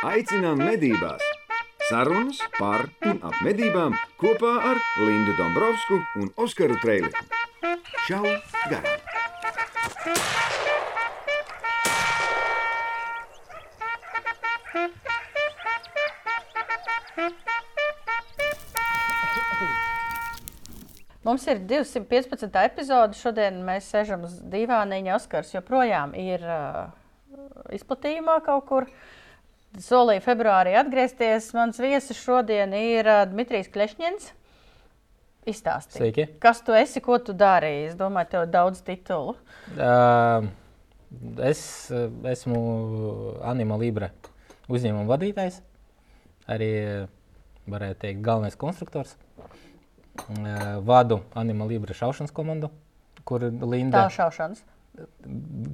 Aicinām medībās! Sarunas par un ap medībām kopā ar Lindu Dombrovskiju un Oskaru Trēliņu. Čau! Garām! Mums ir 215. epizode. Šodien mēs sēžam uz dīvāniņa. Oskars joprojām ir uh, izplatījumā kaut kur. Solīju februārī atgriezties. Mans viesis šodien ir uh, Dmitrijs Klešņins. Izstāstīja, Sveiki. kas tu esi, ko tu darīji. Es domāju, tev ir daudz titulu. Uh, es uh, esmu Anima Libre uzņēmuma vadītājs, arī varētu teikt, galvenais konstruktors. Vadu Anima Libre šaušanas komandu, kur Linda Tā šaušanas.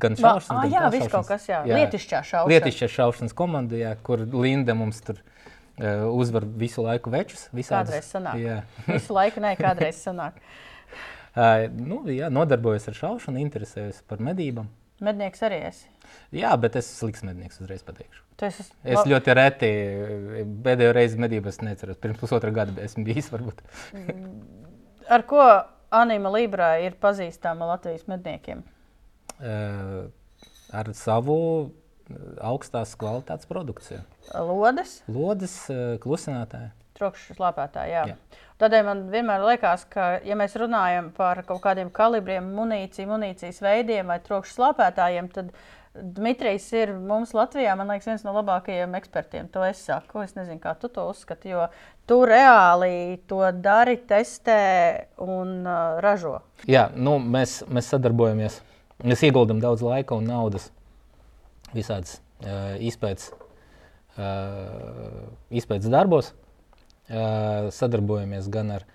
Gan šaušanas, ah, gan jā, viss kaut šaušanas. kas, jā. Lietišķā šaušana. Lietišķā šaušanas komanda, jā, kur Linda mums tur uh, uzvar visu laiku večus. visādus. Kādreiz sanāk. Jā. Visu laiku, nē, kādreiz sanāk. Uh, nu, jā, nodarbojos ar šaušanu, interesējos par medībām. Mednieks arī esi. Jā, bet es esmu slikts mednieks, uzreiz pateikšu. Tu esi Es ļoti reti pēdējo reizi medībās neceros. Pirms pusotra gada esmu bijis. Varbūt. Ar ko Anima Librā ir pazīstama Latvijas medniekiem? Uh, ar savu eh, augstās kvalitātes produkciju. Lodes, Lodes, uh, klusinātāji. trokšņa slāpētāji. Jā. Jā. Tādēļ man vienmēr liekas, ka, ja mēs runājam par kaut kādiem kalibriem, munīciju, munīcijas veidiem vai trokšņa slāpētājiem, tad Dmitrijs ir mums Latvijā, man liekas, viens no labākajiem ekspertiem. To es saku. Es nezinu, kā tu to uzskati, jo tu reāli to dari, testē un uh, ražo. Jā, nu, mēs, mēs sadarbojamies. Mēs ieguldām daudz laika un naudas visādas uh, izpētes, uh, izpētes darbos. Uh, sadarbojamies gan ar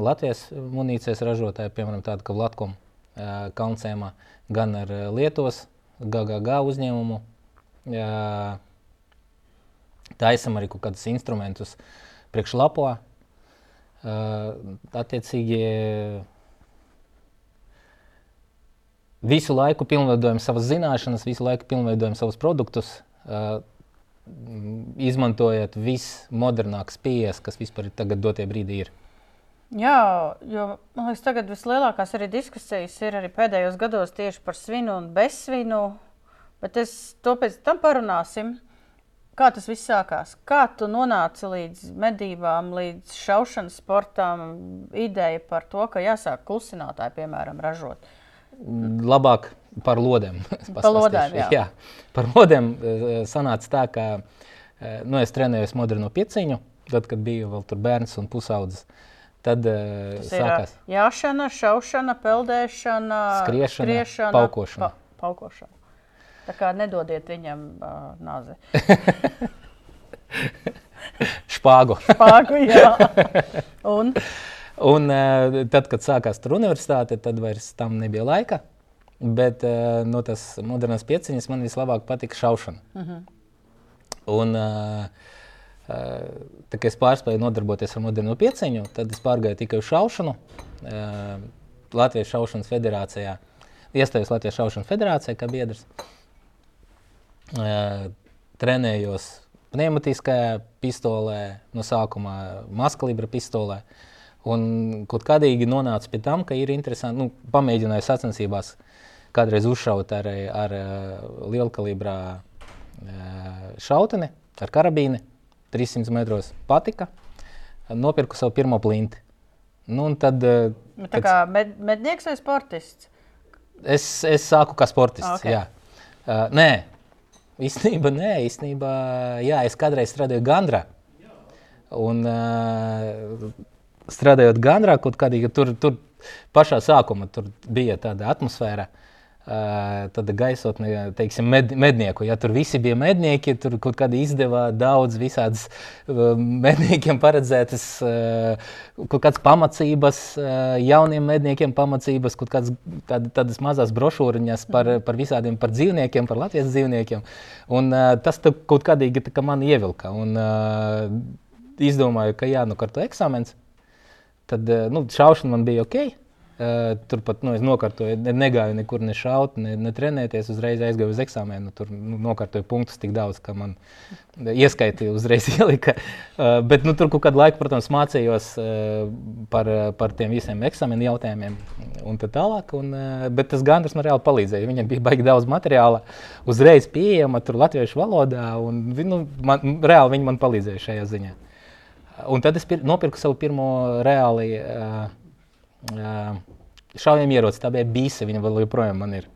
Latvijas munīcijas ražotāju, piemēram, tādu kā Latvijas uh, Kalncēmā, gan ar Lietuvas GGG uzņēmumu. Uh, Taisam arī kaut kādus instrumentus priekšlapā. Uh, attiecīgi, visu laiku pilnveidojam savas zināšanas, visu laiku pilnveidojam savus produktus, uh, izmantojot vismodernākās pieejas, kas vispār ir tagad dotie brīdī ir. Jā, jo man liekas, tagad vislielākās arī diskusijas ir arī pēdējos gados tieši par svinu un bezsvinu. Bet es to pēc tam parunāsim. Kā tas viss sākās? Kā tu nonāci līdz medībām, līdz šaušanas sportam, ideja par to, ka jāsāk klusinātāji, piemēram, ražot? Labāk par lodēm. Par lodēm, jā. jā. Par lodēm eh, sanāca tā, ka eh, nu, es trenējos moderno pieciņu, tad, kad biju vēl tur bērns un pusaudzis. Tad uh, sākās jāšana, šaušana, peldēšana, Skriešana, skriešana, paukošana. Pa, paukošana. Tā kā nedodiet viņam uh, nāzi. špāgu. Pāgu, jā. Un Un uh, tad, kad sākās tur universitāte, tad vairs tam nebija laika. Bet uh, no tās modernās pieciņas man vislabāk patika šaušana. Uh -huh. Un, uh, uh, tā kā es pārspēju nodarboties ar moderno pieciņu, tad es pārgāju tikai uz šaušanu. Uh, Latvijas šaušanas federācijā. Iestājos Latvijas šaušanas federācijā kā biedrs. Uh, trenējos pneumatiskajā pistolē, no sākuma maskalibra pistolē. Un kaut kādīgi nonāca pie tam, ka ir interesanti, nu, pamēģināju sacensībās kādreiz uzšaut ar, ar uh, lielkalibrā uh, šauteni, ar karabīni, 300 metros patika. Nopirku savu pirmo plinti. Nu, tad uh, nu, tā kā med, mednieks vai sportists? es, es sāku kā sportists. Ok. Okay. Uh, nē, īstenībā nē, īstenībā, jā, es kādreiz strādāju Gandrā. Un, uh, strādājot Gandrā, kaut kādīgi tur, tur pašā sākumā tur bija tāda atmosfēra. Tāda gaisotne, teiksim, med, mednieku. Ja tur visi bija mednieki, tur kaut kāda izdevā daudz visādas medniekiem paredzētas, kaut kādas pamācības, jauniem medniekiem pamācības, kaut kādas tāda, tādas mazas brošūriņas par, par visādiem, par dzīvniekiem, par Latvijas dzīvniekiem. Un tas kaut kādīgi kā man ievilka. Un izdomāju, ka jā, nu, eksāmens. Tad eh, nu, šaušana man bija ok. Uh, turpat nu, es nokārtoju, ne, negāju nekur ne šaut, ne, ne trenēties. Uzreiz aizgāju uz eksāmenu. Tur nu, nokārtoju punktus tik daudz, ka man ieskaitīja uzreiz ielika. Uh, bet nu, tur kaut kādu laiku, protams, mācījos uh, par, par tiem visiem eksāmenu jautājumiem un tā tālāk. Un, uh, bet tas Gandrs man reāli palīdzēja. Viņam bija baigi daudz materiāla, uzreiz pieejama tur latviešu valodā. Un, nu, man, reāli viņi man palīdzēja šajā ziņā. Un tad es pir, nopirku savu pirmo reāli. Uh, šaujam ieroci. Tā bija bīsa, viņa vēl joprojām man ir.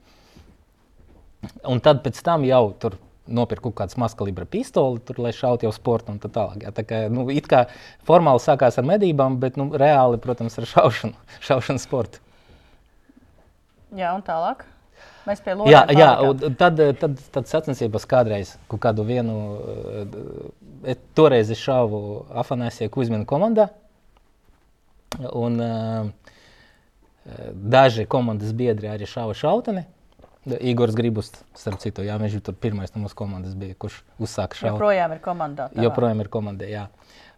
Un tad pēc tam jau tur nopirku kādu mazkalibra pistoli, tur, lai šautu jau sporta un tā tālāk. Jā, tā kā, nu, it kā formāli sākās ar medībām, bet nu, reāli, protams, ar šaušanu, šaušanu sportu. Jā, un tālāk. Mēs pie Lorijas. Jā, jā un tad, tad, tad sacensībās kādreiz kaut kādu vienu, toreiz es šāvu Afanāsija Kuzmina komandā. Un, uh, Daži komandas biedri arī šāva šauteni. Igors Gribus, starp citu, jā, viņš tur pirmais no mūsu komandas bija, kurš uzsāka šādu. Joprojām ir komandā. Tavā. Joprojām ir komandē, jā.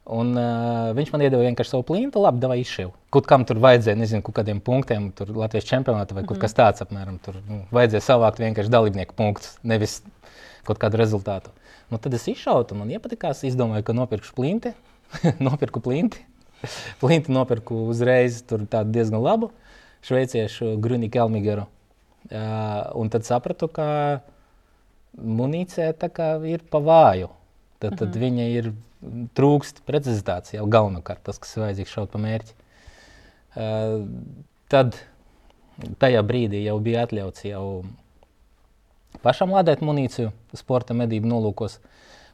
Un, uh, viņš man iedeva vienkārši savu plintu, labi, davai izšīvu. Kaut kam tur vajadzēja, nezinu, kaut kādiem punktiem, tur Latvijas čempionāta vai mm -hmm. kaut kas tāds apmēram. Tur nu, vajadzēja savākt vienkārši dalībnieku punktus, nevis kaut kādu rezultātu. Nu, tad es izšautu, man iepatikās, izdomāju, ka nopirkšu plinti. nopirku plinti. plinti nopirku uzreiz, tur tādu diezgan labu. Šveiciešu Gruni Kelmigeru. Uh, un tad sapratu, ka munīcija ir pa vāju. Tad, tad mm -hmm. viņa ir trūkst precizitātes jau galvenokārt tas, kas ir vajadzīgs šaut pa mērķi. Uh, tad tajā brīdī jau bija atļauts jau pašam lādēt munīciju sporta medību nolūkos.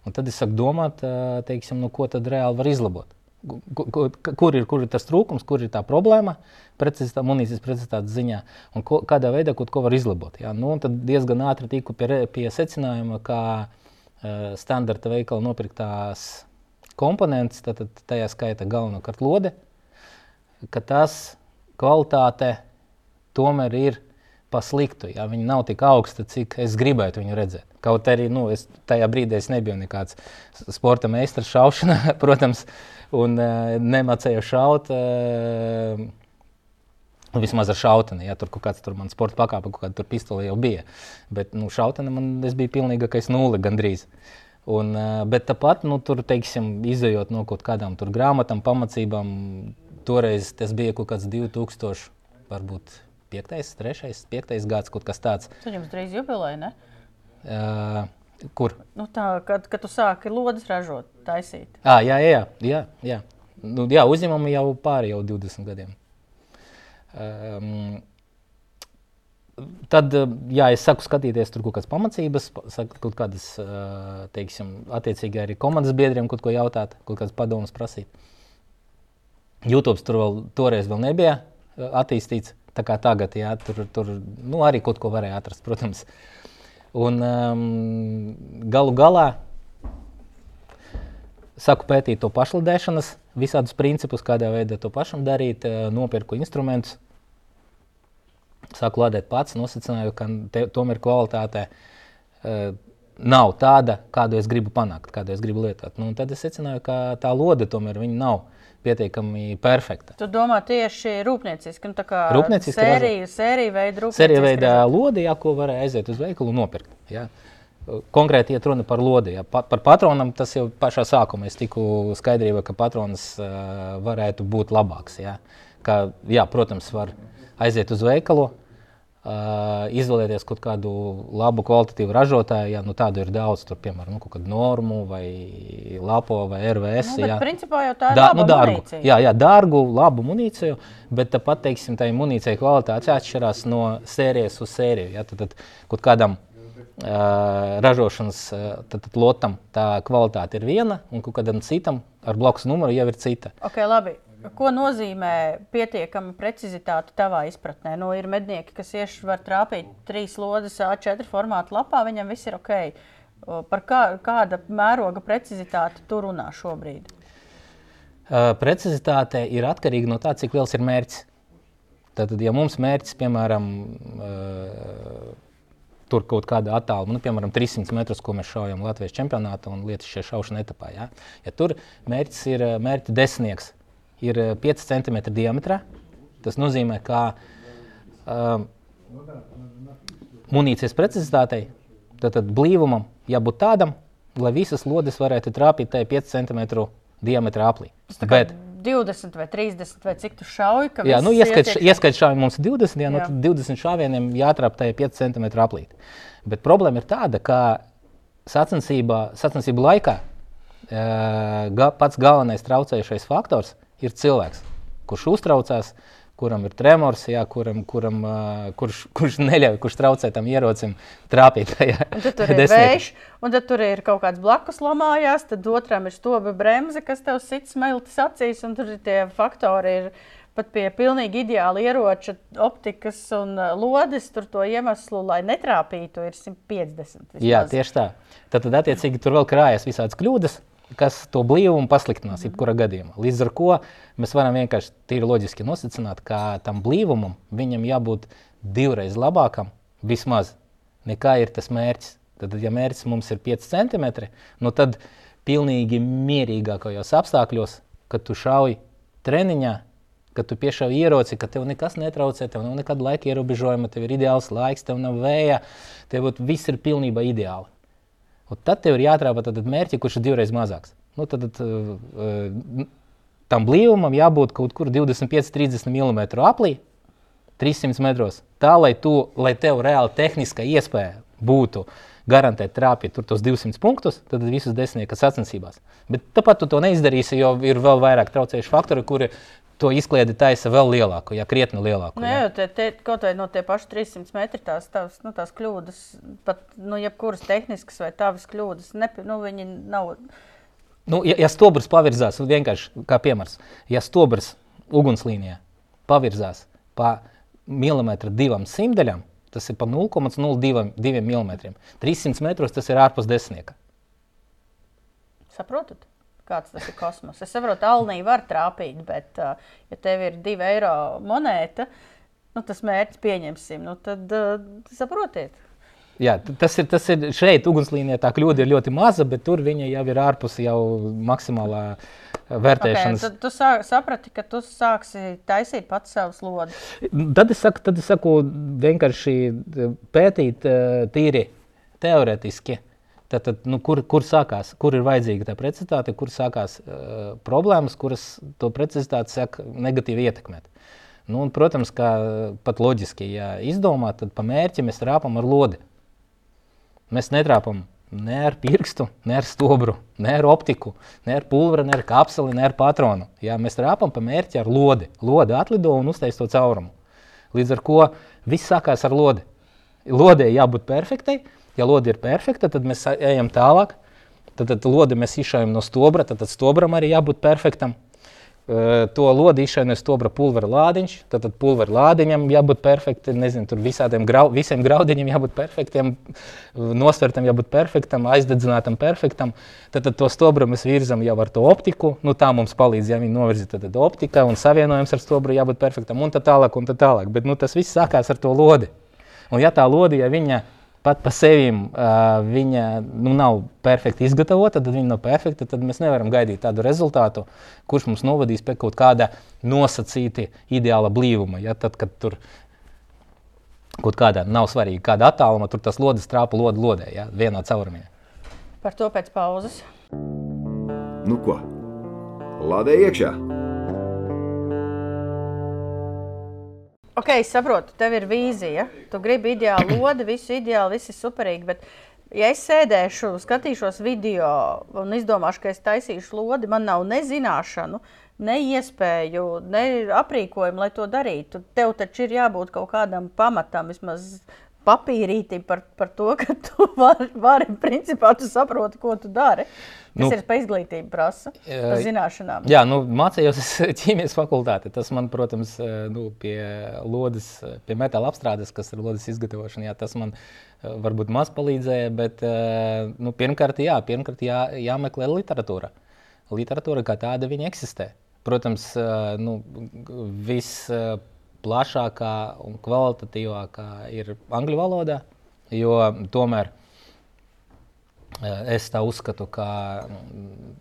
Un tad es sāku domāt, teiksim, nu, ko tad reāli var izlabot kur ir, kur ir tas trūkums, kur ir tā problēma, precizitā, munīcijas precizitātes ziņā, un ko, kādā veidā kaut ko var izlabot. Jā. Nu, tad diezgan ātri tiku pie, pie secinājuma, ka uh, standarta veikala nopirktās komponentes, tad, tajā skaita galvenokārt lode, ka tas kvalitāte tomēr ir pasliktu. Ja? Viņa nav tik augsta, cik es gribētu viņu redzēt. Kaut arī nu, es, tajā brīdī es nebiju nekāds sporta meistars šaušanā, protams, un uh, nemācīju šaut. Uh, Vismaz ar šauteni, ja tur kaut kāds tur man sporta pakāpe, kaut kāda pistole jau bija. Bet nu, šautene man bija pilnīgākais nulle gandrīz. Un, uh, bet tāpat, nu, tur, teiksim, izējot no kaut kādām grāmatām, pamācībām, toreiz tas bija kaut kāds 2000, varbūt 5, 3, 5 gads, kaut kas tāds. Tad jums drīz jubileja, ne? Uh, Kur? Nu tā, kad, kad tu sāki lodes ražot, taisīt. À, jā, jā, jā, jā. Nu, jā uzņēmumi jau pāri jau 20 gadiem. Um, tad, jā, es saku, skatīties tur kaut kādas pamācības, kaut kādas, teiksim, attiecīgi arī komandas biedriem kaut ko jautāt, kaut kādas padomas prasīt. YouTube tur vēl toreiz vēl nebija attīstīts, tā kā tagad, jā, tur, tur nu, arī kaut ko varēja atrast, protams. Un um, galu galā saku pētīt to pašlidēšanas, visādus principus, kādā veidā to pašam darīt, uh, nopirku instrumentus, sāku lādēt pats, nosacīju, ka te, tomēr kvalitāte uh, nav tāda, kādu es gribu panākt, kādu es gribu lietot. Nu, tad es secināju, ka tā lode tomēr nav pietiekami perfekta. Tu domā tieši rūpnieciski, nu, tā kā rūpnieciski sērija, sērija veida rūpnieciski. Sērija veida lodi, jā, ko varēja aiziet uz veikalu un nopirkt. Jā. Konkrēti iet runa par lodi. Jā. Pa, par patronam tas jau pašā sākumā es tiku skaidrībā, ka patrons uh, varētu būt labāks. Jā. Ka, jā, protams, var aiziet uz veikalu, Uh, izvēlēties kaut kādu labu, kvalitatīvu ražotāju, ja nu, tādu ir daudz, tur, piemēram, nu, kaut kādu normu, vai lapo, vai RVS. Nu, jā, principā jau tā ir da, nu, dārgu, munīcija. Jā, jā, dārgu, labu munīciju, bet tāpat, teiksim, tā munīcija kvalitāte atšķirās no sērijas uz sēriju. Ja, tad, tad kaut kādam ražošanas tad, tad lotam tā kvalitāte ir viena, un kādam citam ar blakus numuru jau ir cita. Okay, labi. Ko nozīmē pietiekama precizitāte tavā izpratnē? Nu, ir mednieki, kas ieši var trāpīt trīs lodes A4 formāta lapā, viņam viss ir ok. Par kā, kāda mēroga precizitāte tu runā šobrīd? Uh, precizitāte ir atkarīga no tā, cik liels ir mērķis. Tad, ja mums mērķis, piemēram, uh, tur kaut kāda attāluma, nu, piemēram, 300 metrus, ko mēs šaujam Latvijas čempionātā un lietas šajā šaušanas etapā, ja? ja tur mērķis ir mērķa desmitnieks, ir 5 cm diametrā. Tas nozīmē, ka um, munīcijas precizitātei, tad, tad blīvumam jābūt tādam, lai visas lodes varētu trāpīt tajā 5 cm diametrā aplī. Bet, 20 vai 30 vai cik tu šauji? Jā, nu, ieskait, ieskait šāvienu mums ir 20, jā, jā. Nu, 20 šāvieniem jātrāp tajā 5 cm aplī. Bet problēma ir tāda, ka sacensību laikā e, pats galvenais traucējušais faktors ir cilvēks, kurš uztraucās, kuram ir tremors, jā, kuram, kuram, kurš, kurš neļauj, kurš traucē tam ierocim trāpīt tajā. Un tad tur ir vējš, un tad tur ir kaut kāds blakus lamājās, tad otram ir stoba bremze, kas tev sit smeltis acīs, un tur ir tie faktori. Ir, pat pie pilnīgi ideāla ieroča, optikas un lodes, tur to iemeslu, lai netrāpītu, ir 150. Vismaz. Jā, tieši tā. Tad, tad attiecīgi, tur vēl krājas visādas kļūdas kas to blīvumu pasliktinās, jebkurā gadījumā. Līdz ar to mēs varam vienkārši tīri loģiski nosacināt, ka tam blīvumam viņam jābūt divreiz labākam, vismaz, nekā ir tas mērķis. Tad, ja mērķis mums ir 5 cm, nu tad pilnīgi mierīgākajos apstākļos, kad tu šauj treniņā, kad tu piešauj ieroci, ka tev nekas netraucē, tev nav nekāda laika ierobežojuma, tev ir ideāls laiks, tev nav vēja, tev viss ir pilnībā ideāli. Un tad tev ir jāatrāpa tad mērķi, kurš ir divreiz mazāks. Nu, tad, uh, tam blīvumam jābūt kaut kur 25-30 mm aplī, 300 metros. Tā, lai, tu, lai tev reāli tehniska iespēja būtu garantēt trāpīt tur tos 200 punktus, tad visus desmitnieku sacensībās. Bet tāpat tu to neizdarīsi, jo ir vēl vairāk traucējuši faktori, kuri to izkliedi taisa vēl lielāku, ja krietni lielāku. Nē, nu, jau te, te, kaut vai no tie paši 300 metri tās, tās, nu, tās kļūdas, pat nu, jebkuras tehniskas vai tavas kļūdas, ne, nu, viņi nav. Nu, ja, ja stobrs pavirzās, vienkārši kā piemērs, ja stobrs ugunslīnijā pavirzās pa milimetru divam simtaļam, tas ir pa 0,02 mm. 300 metros tas ir ārpus desmitnieka. Saprotat? Kāds tas ir kosmos. Es saprotu, Alnī var trāpīt, bet, uh, ja tev ir divi eiro monēta, nu, tas mērķis pieņemsim, nu, tad uh, saprotiet. Jā, tas ir, tas ir šeit, ugunslīnijā tā kļūda ir ļoti maza, bet tur viņa jau ir ārpus jau maksimālā vērtēšanas. Okay, tad tu sā, saprati, ka tu sāksi taisīt pats savus lodus. Tad es saku, tad es saku vienkārši pētīt tīri teoretiski. Uh, Tad, tad, nu, kur, kur sākās, kur ir vajadzīga tā precizitāte, kur sākās uh, problēmas, kuras to precizitāti sāk negatīvi ietekmēt. Nu, un, protams, kā pat loģiski, ja izdomā, tad pa mērķi mēs trāpām ar lodi. Mēs netrāpām ne ar pirkstu, ne ar stobru, ne ar optiku, ne ar pulveri, ne ar kapseli, ne ar patronu. Jā, mēs trāpām pa mērķi ar lodi. Lode atlido un uztais to caurumu. Līdz ar to viss sākās ar lodi. Lodei jābūt perfektai, Ja lode ir perfekta, tad mēs ejam tālāk. Tad, tad lodi mēs izšaujam no stobra, tad, tad stobram arī jābūt perfektam. Uh, to lodi izšauja no stobra pulvera lādiņš, tad, tad pulvera lādiņam jābūt perfektam, nezinu, tur visādiem grau, visiem graudiņiem jābūt perfektiem, nosvertam jābūt perfektam, aizdedzinātam perfektam. Tad, tad to stobru mēs virzam jau ar to optiku, nu tā mums palīdz, ja viņi novirza, tad, tad optika un savienojums ar stobru jābūt perfektam un tā tālāk un tā tālāk. Bet nu, tas viss sākās ar to lodi. Un ja tā lodi, ja viņa pat par sevi uh, viņa nu, nav perfekti izgatavota, tad viņa nav perfekta. Tad mēs nevaram gaidīt tādu rezultātu, kurš mums novadīs pie kaut kāda nosacīta ideāla blīvuma. Ja? Tad, kad tur kaut kādā nav svarīgi, kāda attāluma tur tas lodes trāpa lode lodē, ja? vienā caurumā. Par to pēc pauzes. Nu ko? Lādē iekšā! Ok, es saprotu, tev ir vīzija. Tu gribi ideālu lodi, visu ideāli, viss ir superīgi. Bet, ja es sēdēšu, skatīšos video un izdomāšu, ka es taisīšu lodi, man nav ne zināšanu, ne iespēju, ne aprīkojumu, lai to darītu. Tev taču ir jābūt kaut kādam pamatam, vismaz papīrīti par, par to, ka tu vari, vari principā, tu saproti, ko tu dari. Tas nu, ir pa izglītību prasa, pa zināšanām. Jā, nu, mācījos ķīmijas fakultāte. Tas man, protams, nu, pie lodes, pie metāla apstrādes, kas ir lodes izgatavošana, jā, tas man varbūt maz palīdzēja, bet nu, pirmkārt, jā, pirmkārt jā, jāmeklē literatūra. Literatūra kā tāda, viņa eksistē. Protams, nu, viss plašākā un kvalitatīvākā ir angļu valodā, jo tomēr eh, es tā uzskatu, ka mm,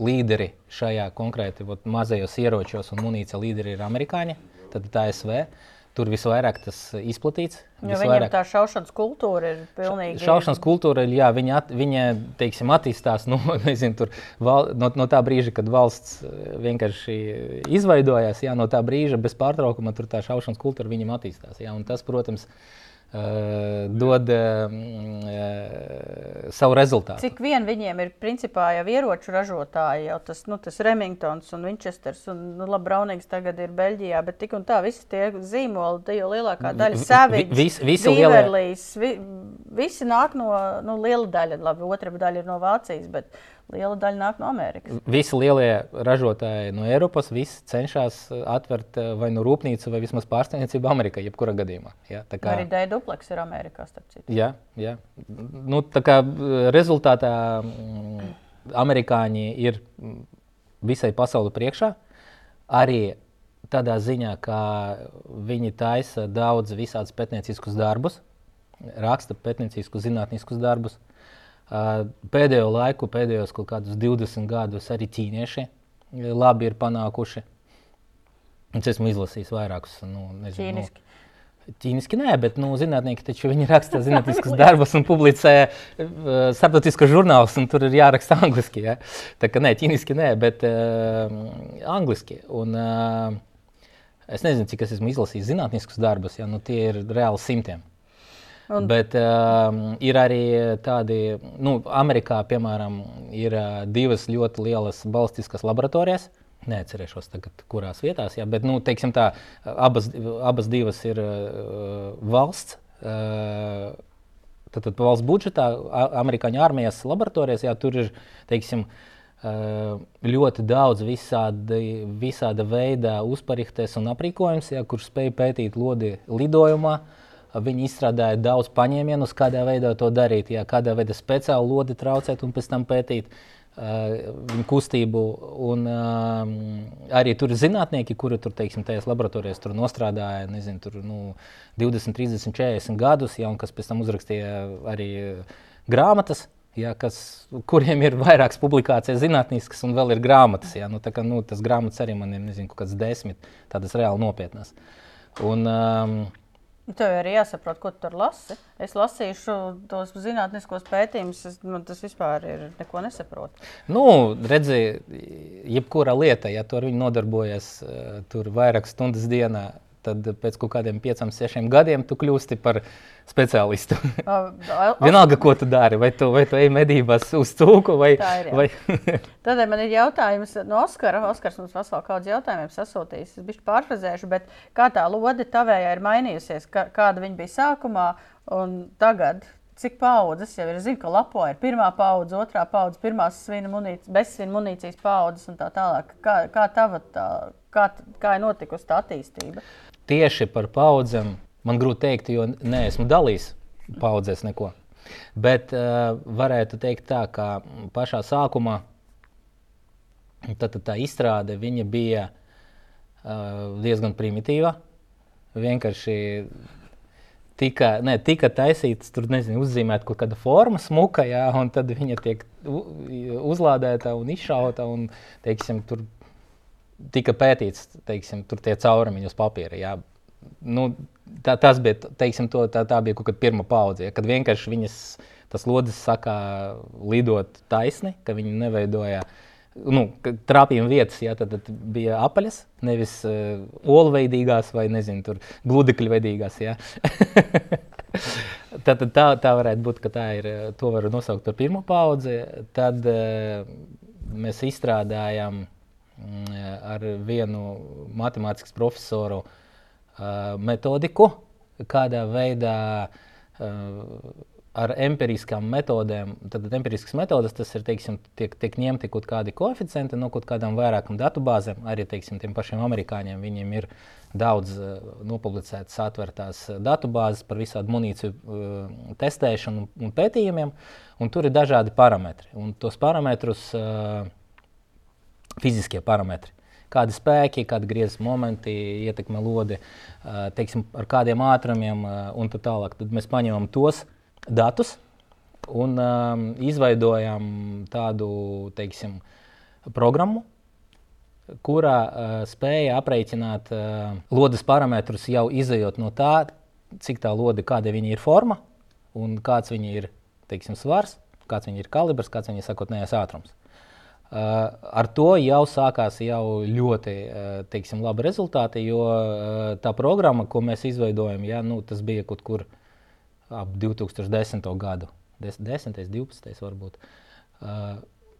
līderi šajā konkrēti ot, mazajos ieročos un munīcija līderi ir amerikāņi. tad tā ASV. Tur visvairāk tas izplatīts. Jo viņiem tā šaušanas kultūra ir pilnīgi. Šaušanas kultūra ir, jā, viņa, at, viņa teiksim, attīstās no, nezinu, val, no, no tā brīža, kad valsts eh, vienkārši izveidojās. Jā, no tā brīža bez pārtraukuma tur tā šaušanas kultūra viņam attīstās. Jā, un tas, protams, ir dod uh, savu rezultātu. Cik vien viņiem ir principā jau ieroču ražotāji, jau tas, nu, tas Remingtons un Winchesters un nu, labi, Braunīgs tagad ir Beļģijā, bet tik un tā visi tie zīmoli, tie jau lielākā daļa Savage, vis, visi, Beverlīs, vi, visi nāk no, nu, liela daļa, labi, otra daļa ir no Vācijas, bet liela daļa nāk no Amerikas. Visi lielie ražotāji no Eiropas cenšas uh, atvērt uh, vai nu rūpnīcu, vai vismaz pārstāvniecību Amerikā, jebkurā gadījumā. Ja, kā... Arī D-dupleks ir Amerikā. Jā, jā. Nu, tā kā uh, rezultātā mm, amerikāņi ir mm, visai pasauli priekšā. Arī tādā ziņā, ka viņi taisa daudz visādus pētnieciskus darbus, raksta pētnieciskus, zinātniskus darbus. Pēdējo laiku, pēdējos kaut kādus 20 gadus, arī ķīnieši labi ir panākuši. Es esmu izlasījis vairākus nu, nezinu, ķīniski. Nu, ķīniski nē, bet nu, zinātnieki taču raksta zinātniskus darbus un publicē uh, starptautiskus žurnālus, un tur ir jāraksta angliski. Ja? Tā kā nē, ķīniski nē, bet uh, angliski. Un, uh, es nezinu, cik es esmu izlasījis zinātniskus darbus, ja nu, tie ir reāli simtiem. Un... Bet uh, ir arī tādi, nu, Amerikā, piemēram, ir uh, divas ļoti lielas balstiskas laboratorijas. Neatcerēšos, tagad, kurās vietās, jā, bet nu, tā, abas, abas divas ir uh, valsts. Uh, tad, tad valsts budžetā, amerikāņu armijas laboratorijas, jā, tur ir teiksim, uh, ļoti daudz visādi, visāda veida uzparihtes un aprīkojums, jā, kurš spēj pētīt lodi lidojumā. Uh, Viņi izstrādāja daudz paņēmienus, kādā veidā to darīt, jā, kādā veidā speciāli lodi traucēt un pēc tam pētīt viņu kustību. Un, uh, arī tur ir zinātnieki, kuri tur, teiksim, tajās laboratorijās tur nostrādāja nezinu, tur, nu, 20, 30, 40 gadus, jā, un kas pēc tam uzrakstīja arī grāmatas. Ja, kas, kuriem ir vairākas publikācijas, zinātniskas, un vēl ir grāmatas. Ja, nu, kā, nu, tas grāmatas arī man ir nezinu, kaut kādas desmit, tādas reāli nopietnas. Un, um, Tev arī jāsaprot, ko tu tur lasi. Es lasīšu tos zinātniskos pētījumus, man tas vispār ir neko nesaprotu. Nu, redzi, jebkura lieta, ja tu ar viņu nodarbojies eh, tur vairākas stundas dienā, tad pēc kaut kādiem pieciem, sešiem gadiem tu kļūsti par speciālistu. Vienalga, ko tu dari. Vai tu, vai tu ej medībās uz cūku, vai arī. Tādēļ man ir jautājums no Oskara. Oskars mums veselu kaudz jautājumiem sasūtījis. Es bišķi pārfrazēšu, bet kā tā lode tavējā ir mainījusies? Kāda viņa bija sākumā un tagad? Cik paudzes jau ir? Es zinu, ka lapo ir pirmā paudze, otrā paudze, pirmā svina munīcijas, bezsvina munīcijas paudzes un tā tālāk. Kā, kā, tava, tā, kā, kā ir notikusi tā attīstība? Tieši par paudzēm man grūti pateikt, jo neesmu dalījis paudzēs neko. Bet uh, varētu teikt tā, ka pašā sākumā tad, tad tā izstrāde bija uh, diezgan primitīva. Vienkārši tika, ne, tika taisīts, tur nezinu, uzzīmēta kaut kāda forma, smuka, jā, un tad viņa tiek uzlādēta un izšauta. Un, teiksim, tur tika pētīts, teiksim, tur tie caurumi uz papīra. Jā. Nu, tā, tas bija, teiksim, to, tā, tā bija kaut kāda pirmā paudze, ja, kad vienkārši viņas tas lodes sākā lidot taisni, ka viņi neveidoja. Nu, Trāpījuma vietas jā, tad, tad bija apaļas, nevis uh, olveidīgās vai nezinu, gludekļveidīgās. tad tā, tā varētu būt, ka tā ir. To var nosaukt par pirmo paudzi. Tad uh, mēs izstrādājām uh, ar vienu matemātikas profesoru uh, metodiku, kādā veidā uh, ar empiriskām metodēm, tad empiriskas metodes tas ir, teiksim, tiek, tiek ņemti kaut kādi koeficienti no kaut kādām vairākām datubāzēm. Arī, teiksim, tiem pašiem amerikāņiem viņiem ir daudz uh, nopublicētas atvērtās datubāzes par visādu munīciju uh, testēšanu un pētījumiem, un tur ir dažādi parametri. Un tos parametrus uh, fiziskie parametri. Kādi spēki, kādi griezes momenti ietekmē lodi, teiksim, ar kādiem ātrumiem un tā tālāk. Tad mēs paņemam tos datus un um, izveidojam tādu teiksim, programmu, kurā uh, spēja aprēķināt uh, lodes parametrus jau izējot no tā, cik tā lode, kāda viņa ir forma un kāds viņa ir teiksim, svars, kāds viņa ir kalibrs, kāds viņa ir sakotnējais ātrums. Ar to jau sākās jau ļoti teiksim, labi rezultāti, jo tā programma, ko mēs izveidojam, ja, nu, tas bija kaut kur ap 2010. gadu, 10, 12. varbūt.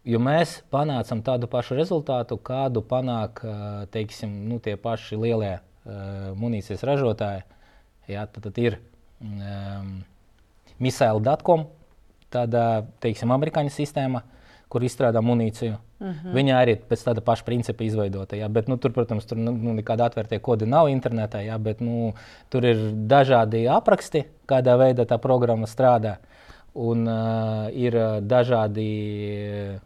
Jo mēs panācām tādu pašu rezultātu, kādu panāk teiksim, nu, tie paši lielie munīcijas ražotāji. Ja, tad, tad ir um, Misaila.com, tāda teiksim, amerikāņu sistēma. Uh, kur izstrādā munīciju. Mhm. -huh. Viņa arī pēc tāda paša principa izveidota. Jā, bet, nu, tur, protams, tur nu, nu nekāda atvērtie kodi nav internetā, jā, bet nu, tur ir dažādi apraksti, kādā veidā tā programma strādā. Un uh, ir dažādi.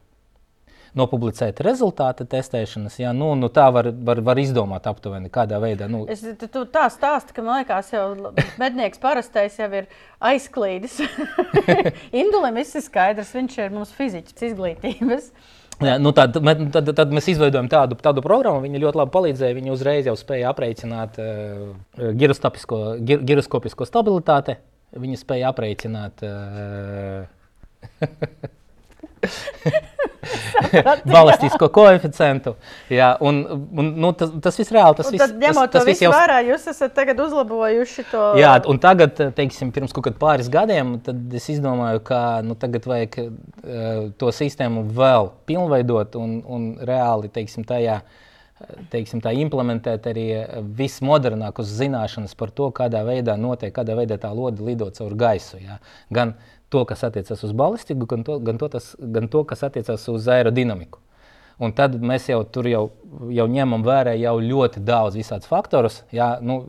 Uh, nopublicēt rezultātu testēšanas. Jā, nu, nu tā var, var, var izdomāt aptuveni, kādā veidā. Nu. Es, tu, tu tā stāsti, ka man liekas, jau mednieks parastais jau ir aizklīdis. Indulim viss ir skaidrs, viņš ir mums fiziķis izglītības. Jā, nu tad, tad, tad mēs izveidojam tādu, tādu programmu. Viņa ļoti labi palīdzēja. Viņa uzreiz jau spēja aprēķināt uh, giroskopisko stabilitāti. Viņa spēja aprēķināt. Uh, Balistisko koeficientu. Jā, un, un, nu, tas, tas viss reāli. Tas viss, tad, ņemot tas, to visu jau... vērā, jūs esat uzlabojuši to. Jā, un tagad, teiksim, pirms kaut kādiem pāris gadiem, es izdomāju, ka nu, tagad vajag uh, to sistēmu vēl pilnveidot un, un reāli, teiksim, tajā. Teiksim, tā implementēt arī vismodernākās zināšanas par to, kādā veidā notiek, kādā veidā tā lode lido caur gaisu. Ja? Gan uh, to, kas attiecas uz balistiku, gan to, gan to, tas, gan to kas attiecas uz aerodinamiku. Un tad mēs jau tur jau, jau ņemam vērā jau ļoti daudz visādus faktorus. Jā, nu,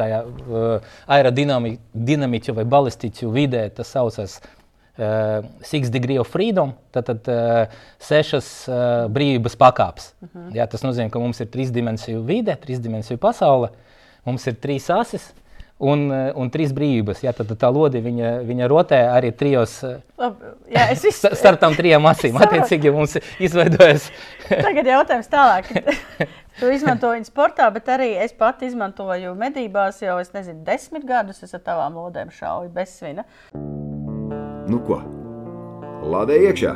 tajā uh, aerodinamiķu vai balistiķu vidē tas saucas uh, Six Degree of Freedom, tad, tad uh, sešas uh, brīvības pakāpes. Uh mhm. -huh. Jā, tas nozīmē, ka mums ir trīs dimensiju vide, trīs dimensiju pasaule, mums ir trīs asis un, eh, un trīs brīvības. Jā, tad tā lode viņa, viņa rotē arī trijos. Eh, Labi, jā, es visu... starp tām trijām asīm. Attiecīgi mums izveidojas. Tagad jautājums tālāk. Tu izmanto viņu sportā, bet arī es pati izmantoju medībās jau, es nezinu, desmit gadus. Es ar tavām lodēm šauju bez svina. Nu ko? Lādē iekšā!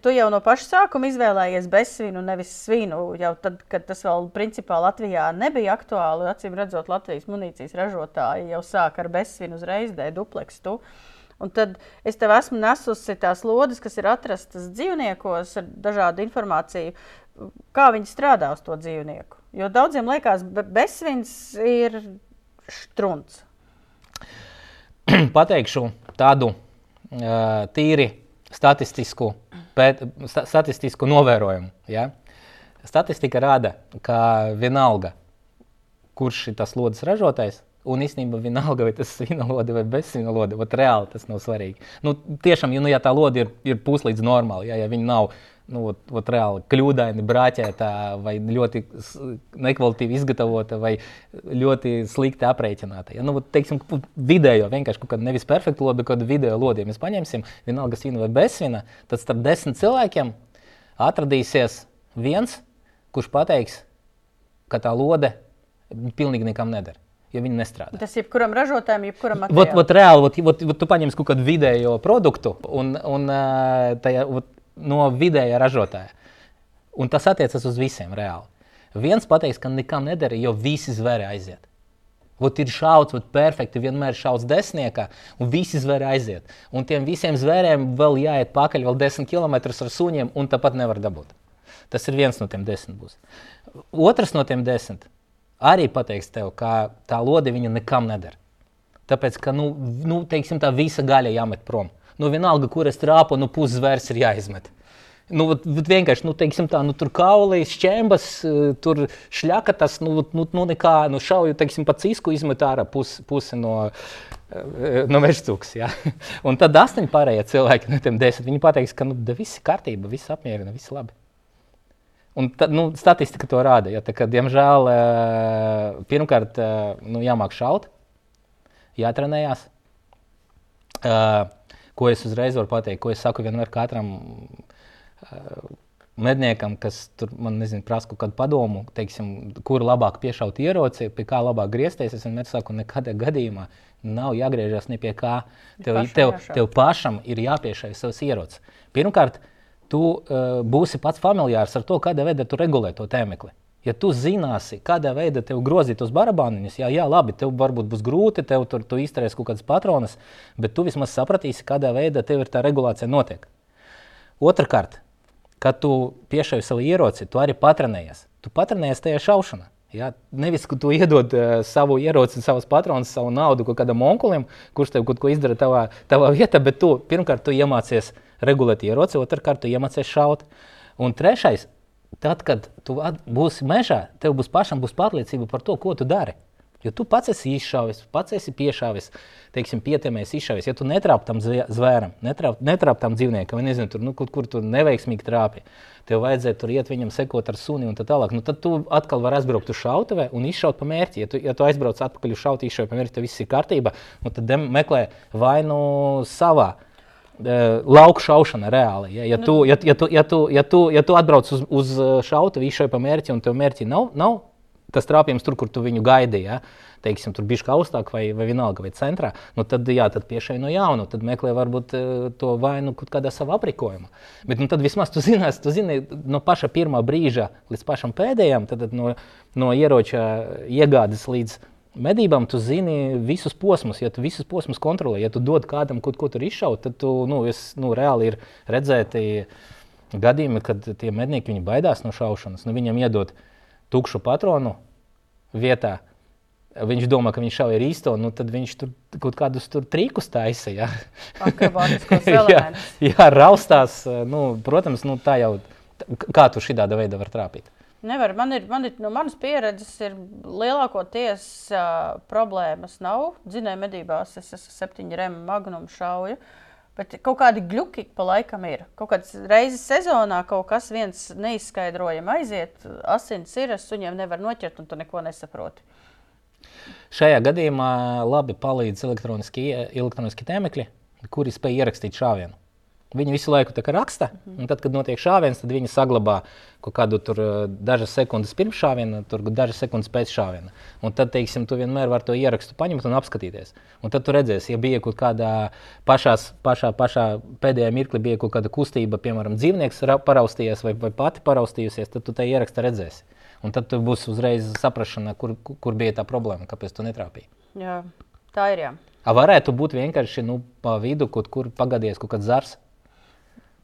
Tu jau no paša sākuma izvēlējies bezsvinu, nevis svinu. Jau tad, kad tas vēl principā Latvijā nebija aktuāli, acīm redzot, Latvijas munīcijas ražotāji jau sāka ar bezsvinu uzreiz dēļ duplekstu. Un tad es tev esmu nesusi tās lodes, kas ir atrastas dzīvniekos ar dažādu informāciju, kā viņi strādā uz to dzīvnieku. Jo daudziem liekas, ka bezsvins ir strunts. Pateikšu tādu uh, tīri statistisku pēt, statistisku novērojumu. Ja? Statistika rāda, ka vienalga, kurš ir tas lodes ražotājs, un īstenībā vienalga, vai tas ir vinolode vai bezsvinolode, bet reāli tas nav svarīgi. Nu, tiešām, ja, nu, ja tā lode ir, ir puslīdz normāla, ja, ja viņa nav nu, ot, ot, reāli kļūdaini, brāķēta, vai ļoti nekvalitatīvi izgatavota, vai ļoti slikti aprēķināta. Ja, nu, teiksim, vidējo, vienkārši kaut kādu nevis perfektu lodi, bet kādu vidējo lodi, ja mēs paņemsim vienalga svina vai bezsvina, tad starp desmit cilvēkiem atradīsies viens, kurš pateiks, ka tā lode pilnīgi nekam neder ja viņi nestrādā. Tas ir jebkuram ražotājam, jebkuram materiālam. Vot, vot reāli, vot, vot, vot tu paņemsi kaut kādu vidējo produktu un, un tajā, vot, no vidējā ražotāja. Un tas attiecas uz visiem reāli. Viens pateiks, ka nekam nedara, jo visi zvēri aiziet. Vot ir šauts, vot perfekti, vienmēr šauts desmitniekā, un visi zvēri aiziet. Un tiem visiem zvēriem vēl jāiet pakaļ vēl desmit km ar suņiem, un tāpat nevar dabūt. Tas ir viens no tiem desmit. Būs. Otrs no tiem desmit arī pateiks tev, ka tā lode viņu nekam nedara. Tāpēc, ka nu, nu, teiksim, tā visa gaļa jāmet prom nu, vienalga, kur es trāpu, nu, puszvērs ir jāizmet. Nu, vienkārši nu, tā, nu, tur kaulīs, čembas, eh, tur šļaka tas, nu, nu, nu nekā, nu, šauju, teiksim, pa cisku izmet ārā pus, pusi no, eh, no mežcūks. Ja? Un tad astoņi pārējie cilvēki no tiem desmit, viņi pateiks, ka, nu, viss ir kārtība, viss apmierina, viss labi. Un tad, nu, statistika to rāda. Ja, tā, ka, diemžēl, eh, pirmkārt, nu, jāmāk šaut, jātrenējās. Uh, ko es uzreiz varu pateikt, ko es saku vienmēr katram medniekam, kas tur man nezinu, prasa kaut kādu padomu, teiksim, kur labāk piešaut ieroci, pie kā labāk griezties. Es vienmēr saku, nekādā gadījumā nav jāgriežas ne pie kā. Tev pašam tev, jāšauj. tev pašam ir jāpiešauj savs ierocis. Pirmkārt, tu uh, būsi pats familiārs ar to, kādā veidā tu regulē to tēmekli. Ja tu zināsi, kādā veidā tev grozīt tos barabāniņus, jā, jā, labi, tev varbūt būs grūti, tev tur tu izturēs kaut kādas patronas, bet tu vismaz sapratīsi, kādā veidā tev ir tā regulācija notiek. Otrakārt, kad tu piešauji savu ieroci, tu arī patrenējies. Tu patrenējies tajā šaušanā. Ja? Nevis, ka tu iedod uh, savu ieroci, savus patronus, savu naudu kaut kādam onkulim, kurš tev kaut ko izdara tavā, tavā vietā, bet tu pirmkārt tu iemācies regulēt ieroci, otrkārt tu iemācies šaut. Un trešais, tad, kad tu būsi mežā, tev būs pašam būs pārliecība par to, ko tu dari. Jo tu pats esi izšāvis, pats esi piešāvis, teiksim, pietemējis, izšāvis. Ja tu netrāp tam zvē- zvēram, netrāp, netrāp tam dzīvniekam, vai nezinu, tur, nu, kur, kur tu neveiksmīgi trāpi, tev vajadzēja tur iet viņam sekot ar suni un tā tālāk. Nu, tad tu atkal vari aizbraukt uz šautavē un izšaut pa mērķi. Ja tu, ja tu aizbrauc atpakaļ uz šautu, izšauj pa mērķi, tad viss ir kārtībā. Un tad meklē vainu savā. Lauka šaušana reāli. Ja, ja, tu, ja, ja, tu, ja, tu, ja, tu, ja tu atbrauc uz, uz šautu, viņš šai pa mērķi, un tev mērķi nav, nav tas trāpījums tur, kur tu viņu gaidīji. Ja? Teiksim, tur bija augstāk vai, vai vienalga, vai centrā. Nu, tad, jā, tad piešai no jauna, tad meklē varbūt to vainu kaut kādā savā aprīkojumā. Bet nu, tad vismaz tu zinās, tu zini no paša pirmā brīža līdz pašam pēdējam, tad, tad no, no ieroča iegādes līdz medībām tu zini visus posmus. Ja tu visus posmus kontrolē, ja tu dod kādam kaut ko tur izšaut, tad tu, nu, es, nu, reāli ir redzēti gadījumi, kad tie mednieki baidās no šaušanas. Nu, viņam iedod tukšu patronu vietā. Viņš domā, ka viņš šauja ar īsto, nu tad viņš tur kaut kādus tur trīkus taisa. Jā, elementus. jā, raustās. Nu, protams, nu, tā jau kā tu šādā veidā var trāpīt. Nevar. Man ir, man ir no manas pieredzes, ir lielākoties uh, problēmas nav. Dzinēju medībās es esmu septiņu remu magnumu šauju. Bet kaut kādi gluži pa laikam ir. Kaut kādas reizes sezonā kaut kas viens neizskaidrojami aiziet, asins ir, suņiem nevar noķert, un tu neko nesaproti. Šajā gadījumā labi palīdz elektroniski, elektroniski tēmekļi, kuri spēj ierakstīt šāvienu. Viņi visu laiku raksta, un tad, kad notiek šāviens, tad viņi saglabā kaut kādu tur eh, dažas sekundes pirms šāviena, tur dažas sekundes pēc šāviena. Un tad, teiksim, tu vienmēr vari to ierakstu paņemt un apskatīties. Un tad tu redzēsi, ja bija kaut kādā pašās, pašā, pašā pēdējā mirklī bija kaut kāda kustība, piemēram, dzīvnieks ra- paraustījies vai, vai pati paraustījusies, tad tu tai ierakstu redzēsi. Un tad būs uzreiz saprašana, kur, kur bija tā problēma, kāpēc tu netrāpīji. Jā, tā ir. Jā. A varētu būt vienkārši nu, pa vidu, kaut kur pagadies kaut kāds zars.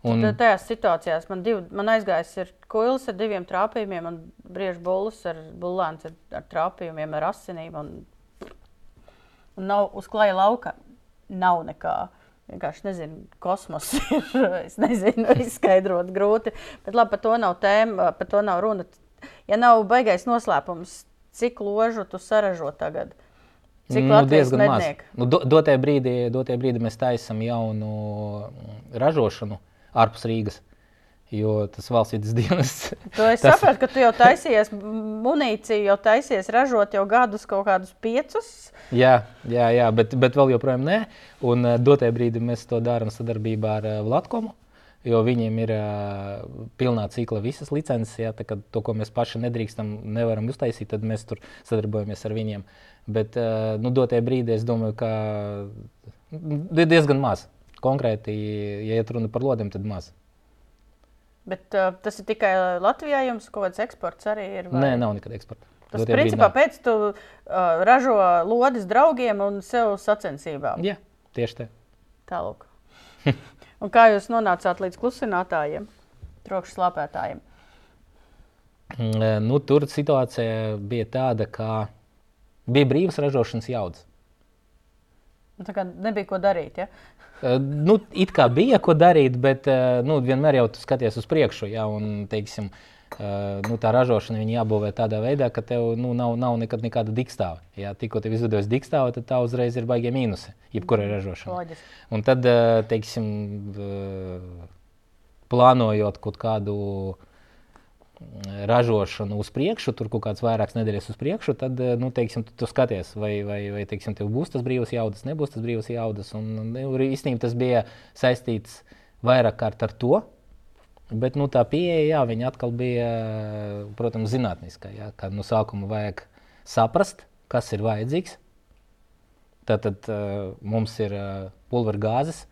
Un, Tad Tajās situācijās man, div, man aizgājis ir kuils ar diviem trāpījumiem, un brīvs bullis ar bullēns ar, ar trāpījumiem, ar asinīm. Un, un nav uz klāja lauka. Nav nekā. Vienkārši nezinu, kosmos ir. Es nezinu, izskaidrot grūti. Bet labi, par to nav tēma, par to nav runa. Ja nav baigais noslēpums, cik ložu tu saražo tagad? Cik nu, diezgan maz. mednieki? Nu, do, dotajā, brīdī, dotajā brīdī mēs taisām jaunu ražošanu ārpus Rīgas. Jo tas valsts vidas dienas. To es tas... saprotu, ka tu jau taisies munīciju, jau taisies ražot jau gadus, kaut kādus piecus. jā, jā, jā bet, bet vēl joprojām nē. Un uh, dotajā brīdī mēs to darām sadarbībā ar uh, Latviju. Jo viņiem ir uh, pilnā cikla visas licences. Kā to, ko mēs paši nedrīkstam, nevaram uztaisīt, tad mēs tur sadarbojamies ar viņiem. Bet uh, nu, dotajā brīdī es domāju, ka mm, diezgan maz. Konkrēti, ja iet runa par lodiem, tad maz. Bet uh, tas ir tikai Latvijā, jums kaut kāds eksports arī ir. vai? Nē, nav nekad eksporta. Tas brīdī principā pēc tu uh, ražo lodes draugiem un sev sacensībām. Jā, tieši tā. Tālāk. un kā jūs nonācāt līdz klusinātājiem, trokšņa slāpētājiem? Mm, e, Nu, tur situācija bija tāda, ka bija brīvas ražošanas jaudas. Nu, tā kā nebija ko darīt. Ja? E, Nu, it kā bija ko darīt, bet e, nu, vienmēr jau skaties uz priekšu. Ja, un, teiksim, e, nu, tā ražošana jābūvē tādā veidā, ka tev nu, nav, nav nekad nekāda digstāva. Ja tikko tev izdodas digstāva, tad tā uzreiz ir baigie mīnusi jebkurai ražošanai. Loģiski. Un tad, eh, teiksim, eh, plānojot kaut kādu mm, ražošanu uz priekšu, tur kaut kādas vairākas nedēļas uz priekšu, tad eh, nu, teiksim, tu, tu skaties, vai, vai, vai teiksim, tev būs tas brīvs jaudas, nebūs tas brīvs jaudas. Un, un, īstenībā tas bija saistīts vairāk kārt ar to, Bet nu, tā pieeja, jā, viņa atkal bija, protams, zinātniska. Jā, kad no sākuma vajag saprast, kas ir vajadzīgs. Tātad uh, mums ir uh, pulvera gāzes,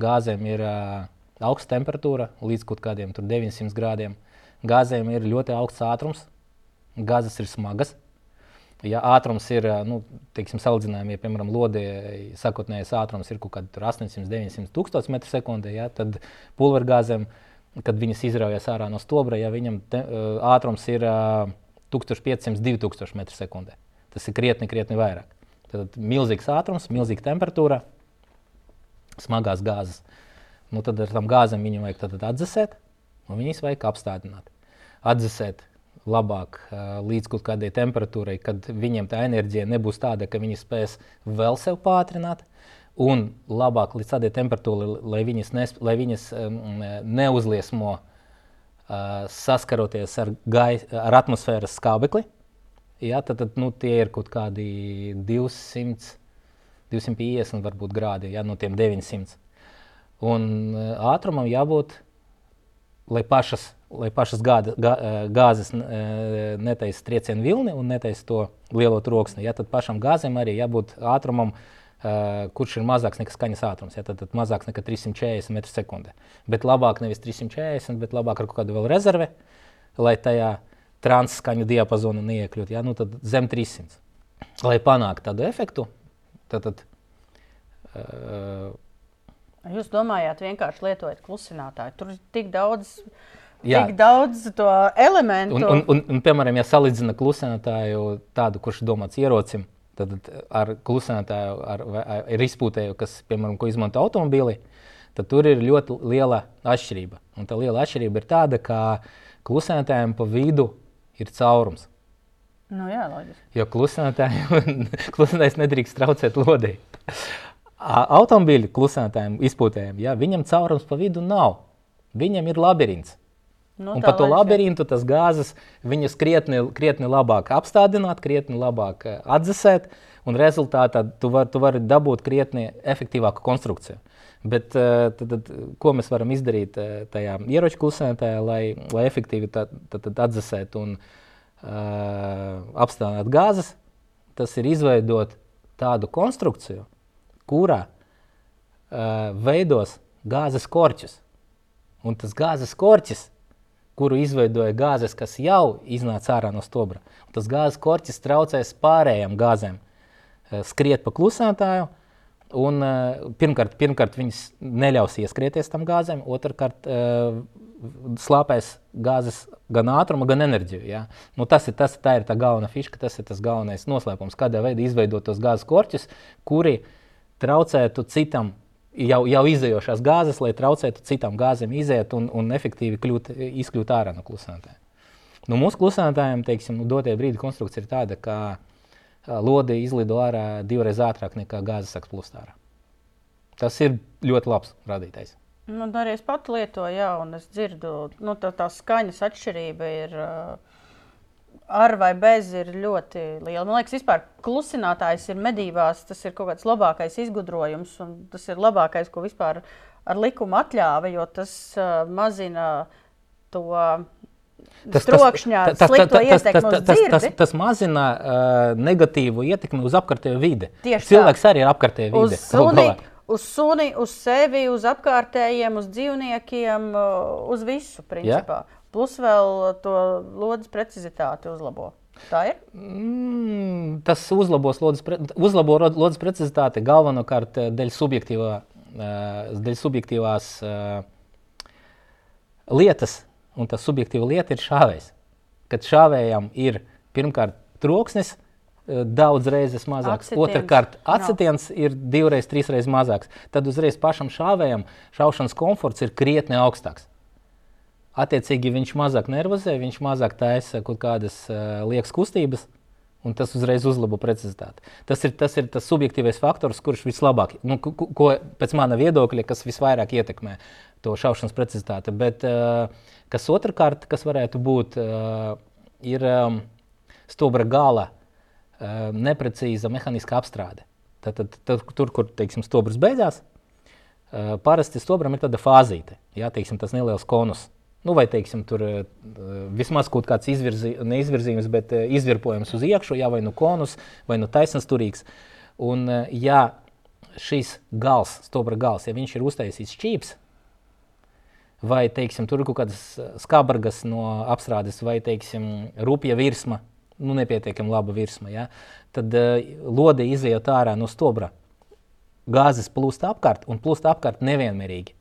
gāzēm ir uh, augsta temperatūra līdz kaut kādiem 900 grādiem. Gāzēm ir ļoti augsts ātrums, gāzes ir smagas. Ja ātrums ir, nu, teiksim, salīdzinājumā, ja, piemēram, lodē sakotnējais ātrums ir kaut kāds 800, 900 tūkstoši metru sekundē, ja, tad pulvergāzēm, kad viņas izraujas ārā no stobra, ja viņam te, ātrums ir uh, 1500, 2000 metru sekundē. Tas ir krietni, krietni vairāk. Tad milzīgs ātrums, milzīga temperatūra, smagās gāzes. Nu, tad ar tām gāzēm viņam vajag atdzesēt, un viņas vajag apstādināt. Atdzesēt labāk līdz kaut kādai temperatūrai, kad viņiem tā enerģija nebūs tāda, ka viņi spēs vēl sev pātrināt. Un labāk līdz tādai temperatūrai, lai viņas, nes, lai viņas um, neuzliesmo uh, saskaroties ar, gai, ar atmosfēras skābekli. Ja, tad tad nu, tie ir kaut kādi 200, 250 varbūt, grādi ja, no tiem 900. Un ātrumam jābūt, lai pašas lai pašas gāda, gā, gāzes netaisa triecienu vilni un netaisa to lielo troksni. Ja, tad pašam gāzēm arī jābūt ātrumam, kurš ir mazāks nekā skaņas ātrums. Ja, tad, tad mazāks nekā 340 m2. Bet labāk nevis 340, bet labāk ar kaut kādu vēl rezervi, lai tajā transskaņu diapazonu neiekļūtu. Ja, nu tad zem 300. Lai panāktu tādu efektu, tad, tad uh, Jūs domājāt, vienkārši lietojot klusinātāju. Tur ir tik daudz Jā. Tik daudz to elementu. Un, un, un, un, piemēram, ja salīdzina klusinātāju tādu, kurš domāts ierocim, tad ar klusinātāju, ar, ar izpūtēju, kas, piemēram, ko izmanto automobīlī, tad tur ir ļoti liela atšķirība. Un tā liela atšķirība ir tāda, ka klusinātājiem pa vidu ir caurums. Nu, jā, loģiski. Jo klusinātājs nedrīkst traucēt lodī. Automobīļu klusinātājiem, izpūtējiem, ja, viņam caurums pa vidu nav. Viņam ir labirints. Nu, un pa to labirintu tas gāzes viņas krietni, krietni labāk apstādināt, krietni labāk eh, atdzesēt, un rezultātā tu, var, vari dabūt krietni efektīvāku konstrukciju. Bet eh, tad, tad, ko mēs varam izdarīt eh, tajā ieroču klusētājā, lai, lai efektīvi tad, tad, tad atdzesētu un uh, apstādinātu gāzes? Tas ir izveidot tādu konstrukciju, kurā uh, veidos gāzes korķus. Un tas gāzes korķis kuru izveidoja gāzes, kas jau iznāca ārā no stobra. Tas gāzes korķis traucēs pārējām gāzēm eh, skriet pa klusētāju. Un, uh, pirmkārt, pirmkārt, viņas neļaus ieskrieties tam gāzēm, otrkārt, uh, slāpēs gāzes gan ātrumu, gan enerģiju. Ja? Nu, tas ir tas, tā ir tā galvenā fiška, tas ir tas galvenais noslēpums, kādā veidā izveidot tos gāzes korķus, kuri traucētu citam jau, jau izējošās gāzes, lai traucētu citām gāzēm iziet un, un efektīvi kļūt, izkļūt ārā no klusētājiem. Nu, mūsu klusētājiem teiksim, nu, dotie brīdi konstrukcija ir tāda, ka lode izlido ārā divreiz ātrāk nekā gāzes sāks plūst ārā. Tas ir ļoti labs rādītājs. Nu, arī es pati lietoju, jā, un es dzirdu, nu, tā, tā skaņas atšķirība ir. Uh, ar vai bez ir ļoti liela. Man liekas, vispār klusinātājs ir medībās, tas ir kaut kāds labākais izgudrojums, un tas ir labākais, ko vispār ar likumu atļāva, jo tas uh, mazina to. Tas, trokšņā, tas, tas, tas, tas, tas, tas, tas, tas mazina uh, negatīvu ietekmi uz apkārtējo vidi. Tieši Cilvēks tā. arī ir apkārtējā vide. Uz suni, uz suni, uz sevi, uz apkārtējiem, uz dzīvniekiem, uz visu principā. Ja? Plus vēl to lodes precizitāti uzlabo. Tā ir? Mm, tas uzlabos lodes, pre, uzlabo lodes precizitāti galvenokārt eh, dēļ, subjektīvā, uh, dēļ subjektīvās uh, lietas, un tā subjektīva lieta ir šāvējs. Kad šāvējam ir pirmkārt troksnis, daudz reizes mazāks. Otrakārt, acetiens no. ir divreiz, trīsreiz mazāks. Tad uzreiz pašam šāvējam šaušanas komforts ir krietni augstāks. Attiecīgi viņš mazāk nervozē, viņš mazāk taisa kaut kādas uh, liekas kustības, un tas uzreiz uzlabo precizitāti. Tas ir tas, ir tas subjektīvais faktors, kurš vislabāk, nu, ko, ko pēc mana viedokļa, kas visvairāk ietekmē to šaušanas precizitāti. Bet uh, kas otrkārt, kas varētu būt, uh, ir um, stobra gala uh, neprecīza mehāniska apstrāde. Tad, tad, tad, tur, kur teiksim, stobrs beidzās, uh, parasti stobram ir tāda fāzīte, jā, teiksim, tas neliels konus Nu, vai teiksim, tur uh, vismaz kaut kāds izvirzi, neizvirzījums, bet uh, izvirpojums uz iekšā, ja vai nu konus, vai nu taisnīgs turīgs. Un, uh, ja šis gals, stobra gals, ja viņš ir uztaisīts čīps, vai teiksim, tur ir kaut kādas skabargas no apstrādes, vai teiksim, rupja virsma, nu, nepietiekami laba virsma, ja? tad lode iziet ārā no stobra. Gāzes plūst apkārt un plūst apkārt nevienmērīgi.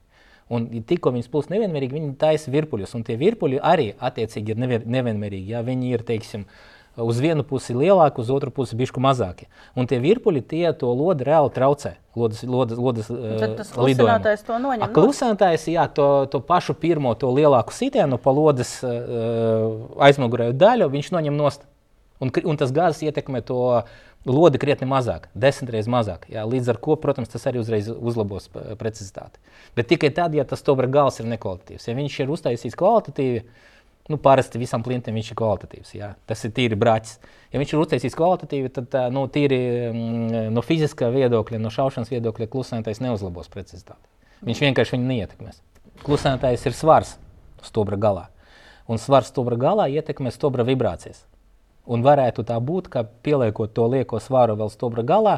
Un tikko viņas plūst nevienmērīgi, viņi taisa virpuļus. Un tie virpuļi arī attiecīgi ir nevienmērīgi. Ja? Viņi ir, teiksim, uz vienu pusi lielāki, uz otru pusi bišku mazāki. Un tie virpuļi tie to lodi reāli traucē. Lodes, lodes, lodes, Tad tas klusinātājs to noņem. Klusinātājs, jā, to, to pašu pirmo, to lielāku sitienu pa lodes uh, aizmugurēju daļu viņš noņem nost. Un, un tas gāzes ietekmē to lodi krietni mazāk, desmit reizes mazāk. Jā, līdz ar to, protams, tas arī uzreiz uzlabos precizitāti. Bet tikai tad, ja tas stobra gals ir nekvalitatīvs. Ja viņš ir uztaisīts kvalitatīvi, nu, parasti visam klientam viņš ir kvalitatīvs. Jā. Tas ir tīri brāķis. Ja viņš ir uztaisīts kvalitatīvi, tad nu, tīri mm, no fiziskā viedokļa, no šaušanas viedokļa klusētājs neuzlabos precizitāti. Viņš vienkārši viņu neietekmēs. Klusētājs ir svars stobra galā. Un svars stobra galā ietekmē stobra vibrācijas. Un varētu tā būt, ka pieliekot to lieko svāru vēl stobra galā,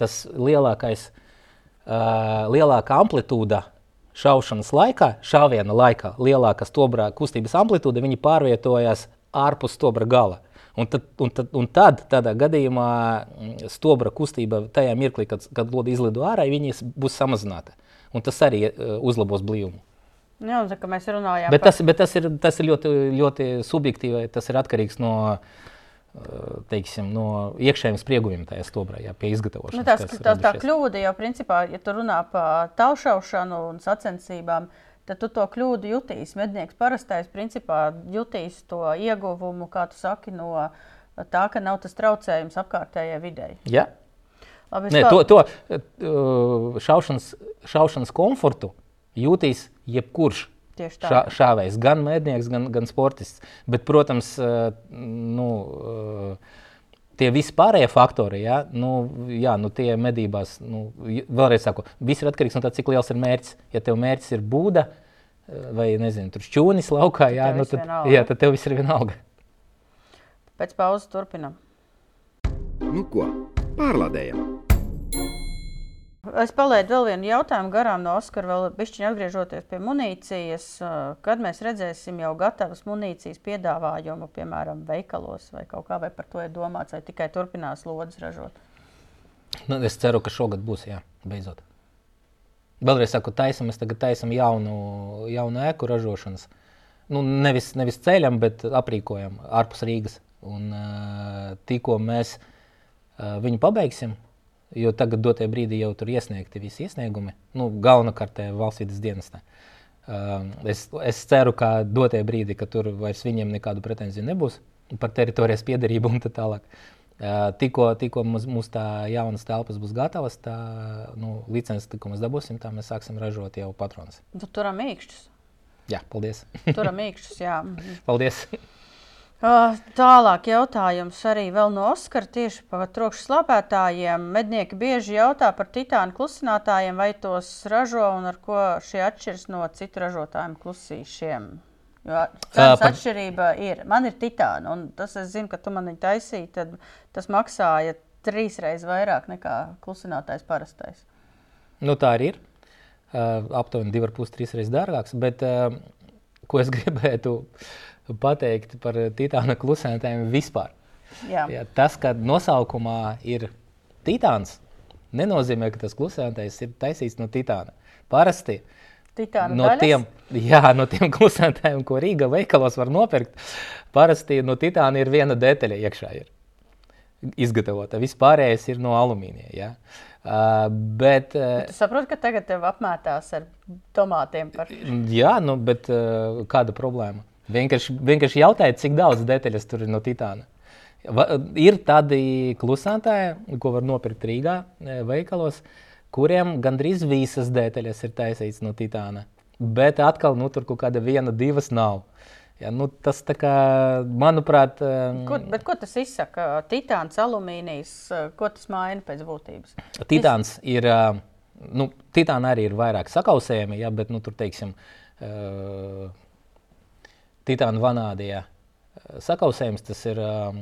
tas lielākais, uh, lielākā amplitūda šaušanas laikā, šāviena laikā, lielāka stobra kustības amplitūda, viņi pārvietojās ārpus stobra gala. Un tad, un tad, un tad tādā gadījumā stobra kustība tajā mirklī, kad, kad lode izlido ārā, viņas būs samazināta. Un tas arī uzlabos blīvumu. Jā, tā, mēs runājām bet par... tas, bet tas ir, tas ir ļoti, ļoti subjektīvi. Tas ir atkarīgs no uh, teiksim, no iekšējiem spriegumiem tajā stobrā, jā, pie izgatavošanas. Nu, tās, tās, tā kļūda jau, principā, ja tu runā par taušaušanu un sacensībām, tad tu to kļūdu jutīs. Mednieks parastais, principā, jutīs to ieguvumu, kā tu saki, no tā, ka nav tas traucējums apkārtējai videi. Jā. Labi, Nē, to, to šaušanas, šaušanas komfortu jutīs jebkurš. Šā, šāvējs, gan mēdnieks, gan, gan sportists. Bet, protams, nu, tie vispārējie faktori, ja, nu, jā, nu, tie medībās, nu, vēlreiz saku, viss ir atkarīgs no tā, cik liels ir mērķis. Ja tev mērķis ir būda vai, nezinu, tur šķūnis laukā, jā, nu, tad, jā, tad tev viss ir vienalga. Pēc pauzes turpinam. Nu ko, pārlādējam! Es palaidu vēl vienu jautājumu garām no Oskara, vēl bišķiņa atgriežoties pie munīcijas. Kad mēs redzēsim jau gatavas munīcijas piedāvājumu, piemēram, veikalos vai kaut kā, vai par to ir domāts, vai tikai turpinās lodes ražot? Nu, es ceru, ka šogad būs, jā, beidzot. Vēlreiz saku, taisam, mēs tagad taisam jaunu, jaunu ēku ražošanas. Nu, nevis, nevis ceļam, bet aprīkojam ārpus Rīgas. Un tikko mēs viņu pabeigsim, Jo tagad, dotajā brīdī, jau tur iesniegti visi iesniegumi, nu, galvenokārt valsts vidas dienestā. Uh, es, es ceru, ka dotajā brīdī, ka tur vairs viņiem nekādu pretenziju nebūs par teritorijas piedarību un tā tālāk. Uh, tikko tikko mums, mums tā jaunas telpas būs gatavas, tā nu, licences, ko mēs dabūsim, tā mēs sāksim ražot jau patronus. Tu turam mīkšķus. Jā, paldies. turam mīkšķus, jā. paldies. Tālāk jautājums arī no Oskara tieši par trokšņa slāpētājiem. Mednieki bieži jautā par titānu klusinātājiem, vai tos ražo un ar ko šie atšķiras no citu ražotājiem klusīšiem. Jo cenas par... atšķirība ir. Man ir titāna, un tas es zinu, ka tu man viņu taisīji, tad tas maksāja trīs reizes vairāk nekā klusinātājs parastais. Nu, tā arī ir. Uh, aptuveni 2,5-3 reizes dārgāks. Bet uh, ko es gribētu pateikt par titāna klusētājiem vispār. Jā. Jā, tas, ka nosaukumā ir titāns, nenozīmē, ka tas klusētājs ir taisīts no titāna. Parasti Titāna no daļas? tiem, jā, no tiem klusētājiem, ko Rīga veikalos var nopirkt, parasti no titāna ir viena detaļa iekšā. Ir izgatavota. Vispārējais ir no alumīnija. Ja? Uh, bet, uh, bet tu saproti, ka tagad tev apmētās ar tomātiem. Par... Jā, nu, bet uh, kāda problēma? Vienkārši, vienkārši jautājiet, cik daudz detaļas tur ir no titāna. Va, ir tādi klusētāji, ko var nopirkt Rīgā e, veikalos, kuriem gandrīz visas detaļas ir taisītas no titāna. Bet atkal, nu, tur kaut kāda viena, divas nav. Ja, nu, tas, kā, manuprāt, e, ko, ko tas izsaka? Titāns, alumīnijs, e, ko tas maina pēc būtības? Titāns ir, nu, titāna arī ir vairāk sakausējami, ja, bet, nu, tur, teiksim, uh, Titāna vanādijā. Sakausējums tas ir um,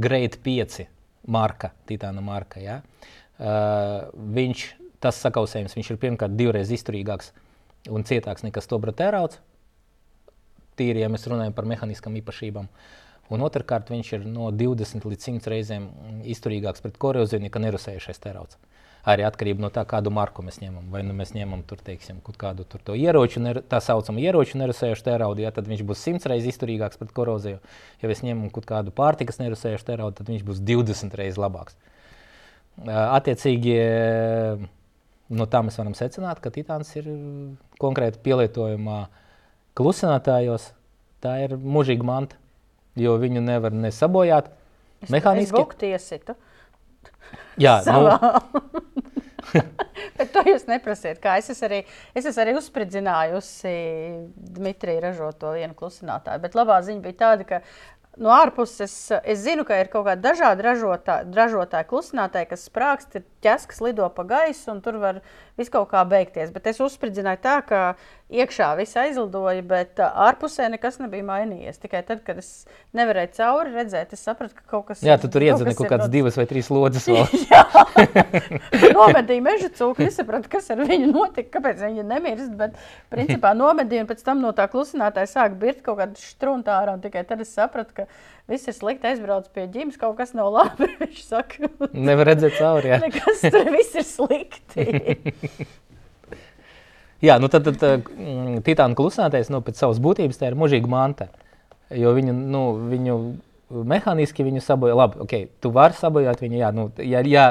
Great 5 marka, Titāna marka. Ja? Uh, viņš, tas sakausējums viņš ir pirmkārt divreiz izturīgāks un cietāks nekā stobra tērauds. Tīri, ja mēs runājam par mehāniskām īpašībām. Un otrkārt, viņš ir no 20 līdz 100 reizēm izturīgāks pret koroziju nekā nerusējušais tērauds arī atkarība no tā, kādu marku mēs ņemam. Vai nu mēs ņemam tur, teiksim, kādu tur to ieroču, tā saucamu ieroču nerasējušu tēraudu, ja, tad viņš būs simts reizes izturīgāks pret koroziju. Ja mēs ņemam kādu pārtikas nerasējušu tēraudu, tad viņš būs 20 reizes labāks. Attiecīgi, no tā mēs varam secināt, ka titāns ir konkrēti pielietojumā klusinātājos. Tā ir mūžīga manta, jo viņu nevar nesabojāt. Mehāniski. Es Jā, nu, Bet to jūs neprasiet. Kā es esmu arī, es esmu arī uzspridzinājusi Dmitrija ražoto vienu klusinātāju. Bet labā ziņa bija tāda, ka no ārpuses es zinu, ka ir kaut kādi dažādi ražotāji, ražotāji klusinātāji, kas sprākst, ir ķeskas lido pa gaisu un tur var viss kaut kā beigties. Bet es uzspridzināju tā, ka iekšā viss aizlidoja, bet ārpusē nekas nebija mainījies. Tikai tad, kad es nevarēju cauri redzēt, es sapratu, ka kaut kas Jā, tu tur iedzini kaut kādas divas vai trīs lodes nomedīju meža cūku, nesapratu, kas ar viņu notika, kāpēc viņa nemirst, bet principā nomedīju un pēc tam no tā klusinātāja sāk birt kaut kāda štrunta ārā tikai tad es sapratu, ka viss ir slikti, aizbrauc pie ģimenes, kaut kas nav labi. Viņš saka, nevar redzēt cauri. Jā, nekas tur viss ir slikti. jā nu tad, tad mm, Titāna klusinātais nu, pēc savas būtības tā ir mūžīga manta. Jo viņu, nu, viņu mehāniski viņu sabojā. Labi, okay, tu vari sabojāt viņu, jā, nu, ja, ja,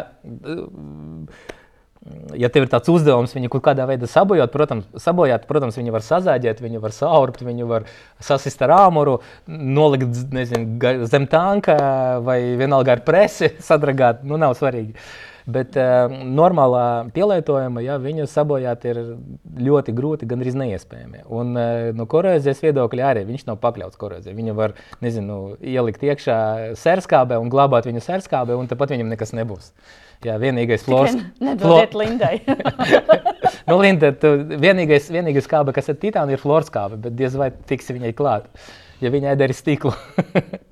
ja tev ir tāds uzdevums viņu kaut kādā veidā sabojāt, protams, sabojāt, protams viņu var sazāģēt, viņu var saurbt, viņu var sasist ar āmuru, nolikt nezinu, zem tanka vai vienalga ar presi sadragāt. Nu, nav svarīgi. Bet uh, normālā pielietojuma, ja viņu sabojāt, ir ļoti grūti, gan arī neiespējami. Un uh, no korozijas viedokļa arī viņš nav pakļauts korozijai. Viņu var nezinu, ielikt iekšā sērskābē un glabāt viņu sērskābē, un tāpat viņam nekas nebūs. Jā, vienīgais flors. Nedodiet Flo... Lindai. nu, Linda, tu, vienīgais, vienīgais kāba, kas ir titāna, ir florskābe, bet diez vai tiksi viņai klāt, ja viņai darīs stiklu.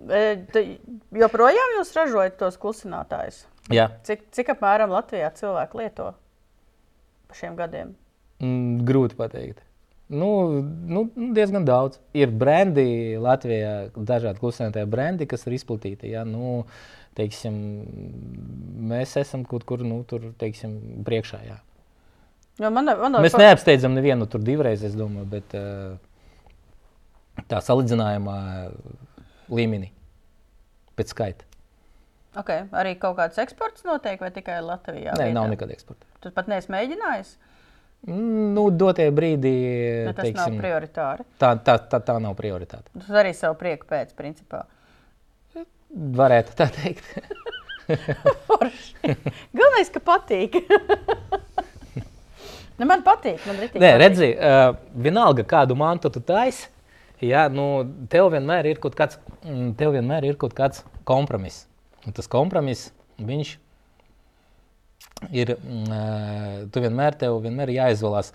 joprojām jūs ražojat tos klusinātājus? Jā. Cik, cik apmēram Latvijā cilvēki lieto pa šiem gadiem? Mm, grūti pateikt. Nu, nu, diezgan daudz. Ir brendi Latvijā, dažādi klusinātāji brendi, kas ir izplatīti. Ja? Nu, teiksim, mēs esam kaut kur nu, tur, teiksim, priekšā. Jā. Jo man, man mēs par... neapsteidzam nevienu tur divreiz, es domāju, bet uh, tā salīdzinājumā līmenī pēc skaita. Okay. Arī kaut kāds eksports notiek, vai tikai Latvijā? Nē, vietā? nav nekāda eksporta. Tu pat neesi mēģinājis? Nu, dotie brīdī, ne, tas teiksim, nav prioritāri. Tā, tā, tā, tā nav prioritāte. Tas arī savu prieku pēc, principā. Varētu tā teikt. Galvenais, ka patīk. ne, man patīk. Man Nē, patīk. redzi, uh, vienalga, kādu mantu tu taisi, ja, nu, tev vienmēr ir kaut kāds, mm, tev vienmēr ir kaut kāds kompromiss. Un tas kompromiss, viņš ir, uh, tu vienmēr, tev vienmēr jāizvēlās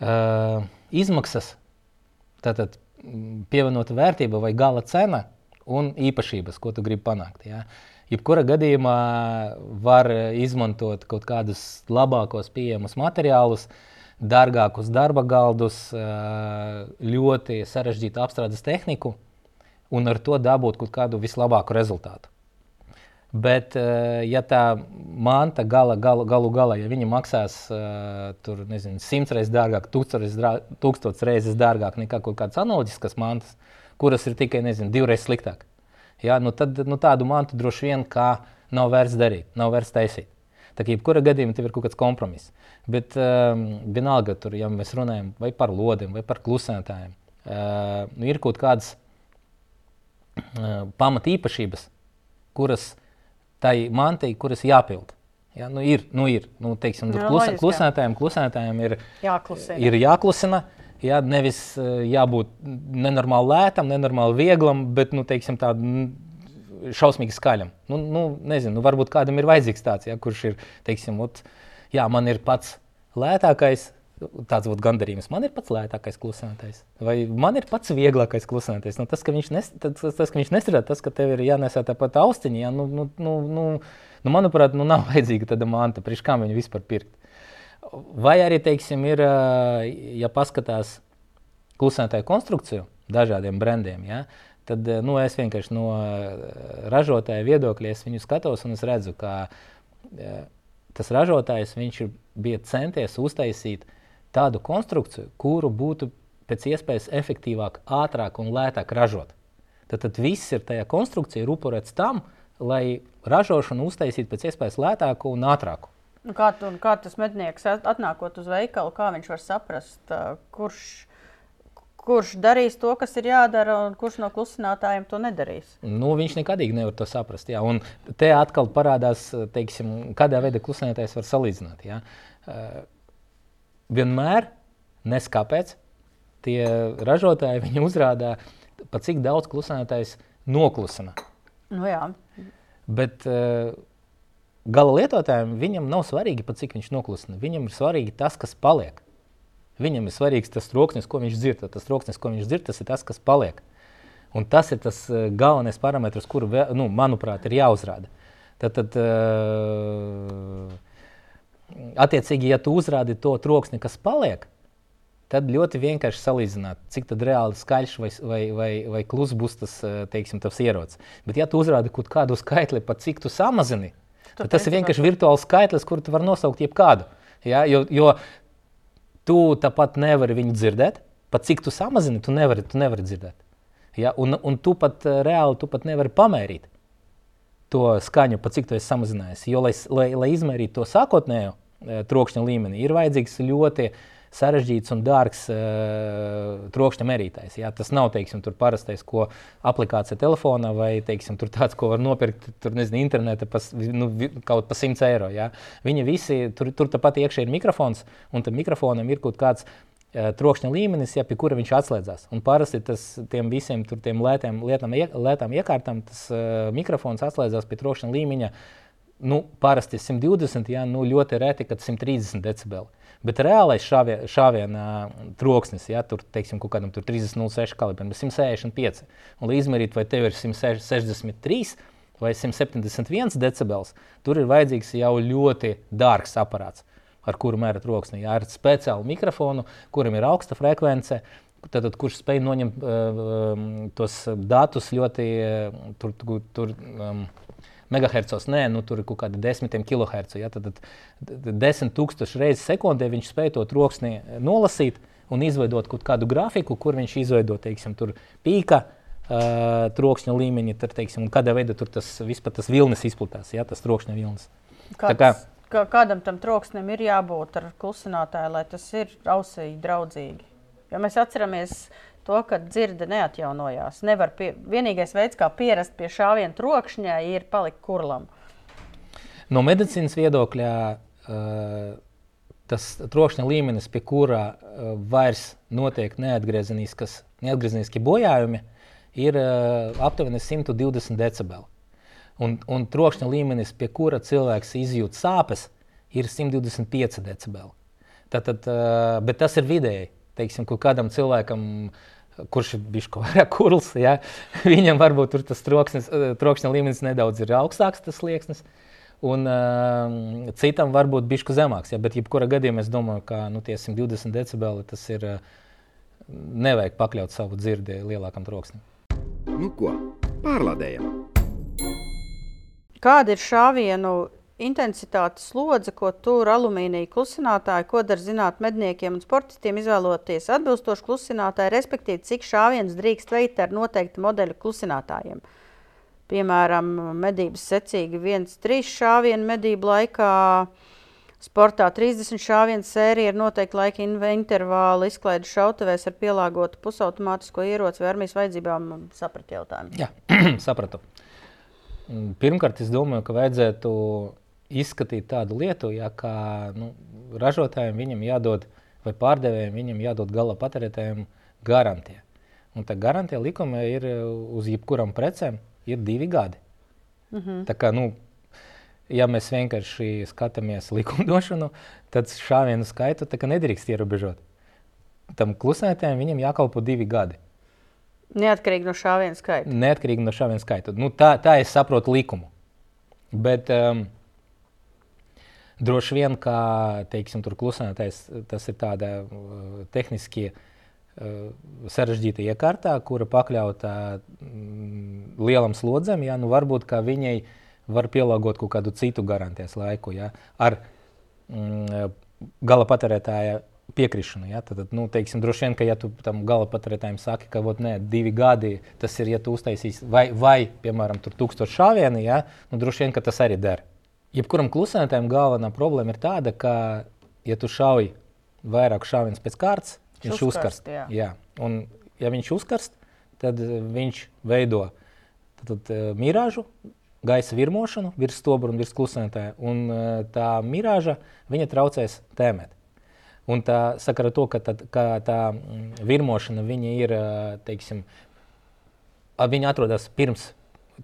uh, izmaksas, tātad pievienota vērtība vai gala cena un īpašības, ko tu gribi panākt. Ja? Jebkurā gadījumā var izmantot kaut kādus labākos pieejamus materiālus, dārgākus darba galdus, ļoti sarežģītu apstrādes tehniku, un ar to dabūt kaut kādu vislabāko rezultātu. Bet, ja tā manta gala, gala, galu galā, ja viņa maksās tur, nezinu, simts reizes dārgāk, tūkstotis reizes dārgāk nekā kaut kādas analoģiskas mantas, kuras ir tikai nezinu, divreiz sliktāk, ja, nu tad nu, tādu mantu droši vien nav vērts darīt, nav vērts taisīt. Tā kā jebkurā gadījumā tev ir kaut kāds kompromiss. Bet um, vienalga, tur, ja mēs runājam par lodiem vai par klusētājiem, uh, nu, ir kaut kādas pamatīpašības, kuras tai mantai, kuras jāpild. Ja, nu ir, nu ir. Nu, teiksim, nu, klusa, klusētājiem, klusētājiem ir jāklusina. Ir jāklusina ja, nevis jābūt nenormāli lētam, nenormāli vieglam, bet nu, teiksim, tādam šausmīgi skaļam. Nu, nu, nezinu, nu, varbūt kādam ir vajadzīgs tāds, ja, kurš ir, teiksim, ot, jā, man ir pats lētākais, tāds būtu gandarījums. Man ir pats lētākais klusinātais, vai man ir pats vieglākais klusinātais. Nu, tas, ka viņš, nes, tas, tas, ka viņš nestrādā, tas, ka tev ir jānesā tāpat austiņa, jā, nu, nu, nu, nu, nu, manuprāt, nu, nav vajadzīga tāda manta, priekš kā viņu vispār pirkt. Vai arī, teiksim, ir, ja paskatās klusinātāju konstrukciju dažādiem brendiem, ja, tad nu, es vienkārši no ražotāja viedokļa viņu skatos un es redzu, ka tas ražotājs ir, bija centies uztaisīt tādu konstrukciju, kuru būtu pēc iespējas efektīvāk, ātrāk un lētāk ražot. Tad, tad viss ir tajā konstrukcijā ir upurēts tam, lai ražošanu uztaisītu pēc iespējas lētāku un ātrāku. Nu, kā, tu, kā tas mednieks atnākot uz veikalu, kā viņš var saprast, kurš, kurš darīs to, kas ir jādara, un kurš no klusinātājiem to nedarīs? Nu, viņš nekadīgi nevar to saprast. Jā. Un te atkal parādās, teiksim, kādā veidā klusinātājs var salīdzināt. Jā. Vienmēr, nes kāpēc, tie ražotāji uzrādā, pa cik daudz klusinātājs noklusina. Nu, jā. Bet uh, gala lietotājiem viņam nav svarīgi, pa cik viņš noklusina. Viņam ir svarīgi tas, kas paliek. Viņam ir svarīgs tas troksnis, ko viņš dzird. Tas troksnis, ko viņš dzird, tas ir tas, kas paliek. Un tas ir tas uh, galvenais parametrs, kuru, nu, manuprāt, ir jāuzrāda. Tad, tad uh, attiecīgi, ja tu uzrādi to troksni, kas paliek, tad ļoti vienkārši salīdzināt, cik reāli skaļš vai, vai, vai, vai kluss būs tas, eh, teiksim, tas ierocis. Bet, ja tu uzrādi kaut kādu skaitli, pat cik tu samazini, tu tas ir vienkārši virtuāls skaitlis, kuru tu vari nosaukt jebkādu. Ja? Jo, jo tu tāpat nevari viņu dzirdēt, pat cik tu samazini, tu nevari, tu nevari dzirdēt. Ja? Un, un tu pat eh, reāli tu pat nevari pamērīt to skaņu, pa cik tu esi samazinājis. Jo, lai, lai, lai izmērītu to sākotnējo e, trokšņa līmeni, ir vajadzīgs ļoti sarežģīts un dārgs uh, trokšņa mērītājs. Jā. Tas nav teiksim, parastais, ko aplikācija telefonā vai teiksim, tāds, ko var nopirkt tur, nezinu, internetā pa, nu, kaut pa 100 eiro. Jā. Viņi visi, tur, tur tāpat iekšā ir mikrofons, un tam mikrofonam ir kaut kāds Eh, trokšņa līmenis, ja, pie kura viņš atslēdzas. Un parasti tas tiem visiem tiem lētiem, lietām, lētām iekārtām tas uh, mikrofons atslēdzas pie trokšņa līmeņa. Nu, parasti 120, ja, nu, ļoti reti, kad 130 decibeli. Bet reālais šāvien, šāviena troksnis, ja tur teiksim, kaut kādam 30,06 kalibram, ir 165. Un, lai izmērītu, vai tev ir 163 vai 171 decibels, tur ir vajadzīgs jau ļoti dārgs aparāts ar kuru mēra troksni. Jā, ar speciālu mikrofonu, kuram ir augsta frekvence. Tad, tad, kurš spēj noņemt uh, tos datus ļoti uh, tur, tur um, megahertzos, nē, nu, tur ir kaut kādi desmitiem kilohertzu. Ja, tad, tad desmit tūkstoši reizes sekundē viņš spēj to troksni nolasīt un izveidot kaut kādu grafiku, kur viņš izveido, teiksim, tur pīka. Uh, trokšņa līmeņi, tad, teiksim, kādā veidā tur tas vispār tas vilnis izplatās, ja tas trokšņa vilnis. Kāds, kā ka kādam tam troksnim ir jābūt ar klusinātāju, lai tas ir ausī draudzīgi. Jo mēs atceramies to, ka dzirde neatjaunojās. Nevar pie, vienīgais veids, kā pierast pie šāviena trokšņa, ir palikt kurlam. No medicīnas viedokļa uh, tas trokšņa līmenis, pie kura uh, vairs notiek neatgriezeniski bojājumi, ir uh, aptuveni 120 decibeli. Un, un trokšņa līmenis, pie kura cilvēks izjūt sāpes, ir 125 decibeli. Tātad, bet tas ir vidēji. Teiksim, kādam cilvēkam, kurš ir bijis kaut kādā kurls, ja, viņam varbūt tas troksnis, trokšņa līmenis nedaudz ir augstāks, tas slieksnis. Un uh, citam varbūt bišku zemāks. Ja, bet, jebkurā gadījumā, es domāju, ka nu, tie 120 decibeli tas ir. Uh, nevajag pakļaut savu dzirdi lielākam troksnim. Nu ko, pārlādējam! Kāda ir šāvienu intensitātes slodze, ko tur alumīnija klusinātāji, ko dara zināt medniekiem un sportistiem izvēloties atbilstošu klusinātāju, respektīvi, cik šāvienus drīkst veikt ar noteiktu modeļu klusinātājiem. Piemēram, medības secīgi 1-3 šāvienu medību laikā, sportā 30 šāvienu sērija ar noteiktu laika intervālu, izklaidu šautuvēs ar pielāgotu pusautomātisko ieroci vai armijas vajadzībām. Sapratu jautājumu. Jā, sapratu. Pirmkārt, es domāju, ka vajadzētu izskatīt tādu lietu, ja kā nu, ražotājiem viņam jādod, vai pārdevējiem viņam jādod gala patērētājiem garantija. Un tā garantija likuma ir uz jebkurām precēm ir divi gadi. Mm -hmm. Tā kā, nu, ja mēs vienkārši skatāmies likumdošanu, tad šāvienu skaitu nedrīkst ierobežot. Tam klusētājiem viņam jākalpo divi gadi. Neatkarīgi no šāvienu skaita. Neatkarīgi no šāvienu skaita. Nu, tā, tā es saprotu likumu. Bet um, droši vien, ka teiksim, tur klusētājs tas ir tāda uh, tehniski uh, sarežģīta iekārta, kura pakļauta mm, lielam slodzam. Ja? Nu, varbūt viņai var pielāgot kaut kādu citu garantijas laiku ja? ar mm, gala patērētāja piekrišanu. Ja? Tad, nu, teiksim, droši vien, ka ja tu tam gala patērētājiem saki, ka vot, nē, divi gadi tas ir, ja tu uztaisīsi vai, vai piemēram, tūkstošu šāvienu, ja? nu, droši vien, ka tas arī der. Jebkuram klusētājam galvenā problēma ir tāda, ka, ja tu šauj vairāk šāvienus pēc kārtas, viņš uzkarst. uzkarst jā. Jā. Un, ja viņš uzkarst, tad viņš veido tad, tad, uh, mirāžu, gaisa virmošanu virs stobra un virs klusētāja. Un uh, tā mirāža traucēs tēmēt. Un tā sakara to, ka, tad, ka tā mm, virmošana ir, teiksim, viņa atrodas pirms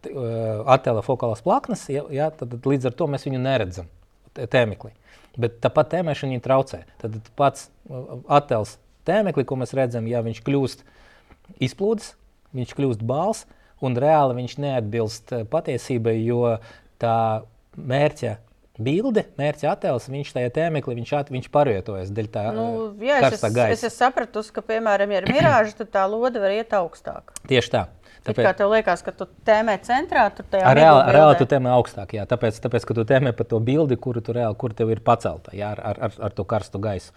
attēla fokālās plaknes, ja, ja, tad, līdz ar to mēs viņu neredzam tēmeklī. Bet tāpat tēmēšana traucē. Tad pats attēls tēmeklī, ko mēs redzam, ja viņš kļūst izplūdes, viņš kļūst bāls, un reāli viņš neatbilst patiesībai, jo tā mērķa bilde, mērķa attēls, viņš tajā tēmeklī viņš, at, viņš pārvietojas dēļ tā nu, jā, karstā es, gaisa. Es sapratu, ka, piemēram, ja ir mirāža, tad tā lode var iet augstāk. Tieši tā. Tāpēc, kā tev liekas, ka tu tēmē centrā, tur tajā reāli, reāli tu tēmē augstāk. Jā, tāpēc, tāpēc, ka tu tēmē par to bildi, kuru tu reāli, kur tev ir pacelta jā, ar, ar, ar to karstu gaisu.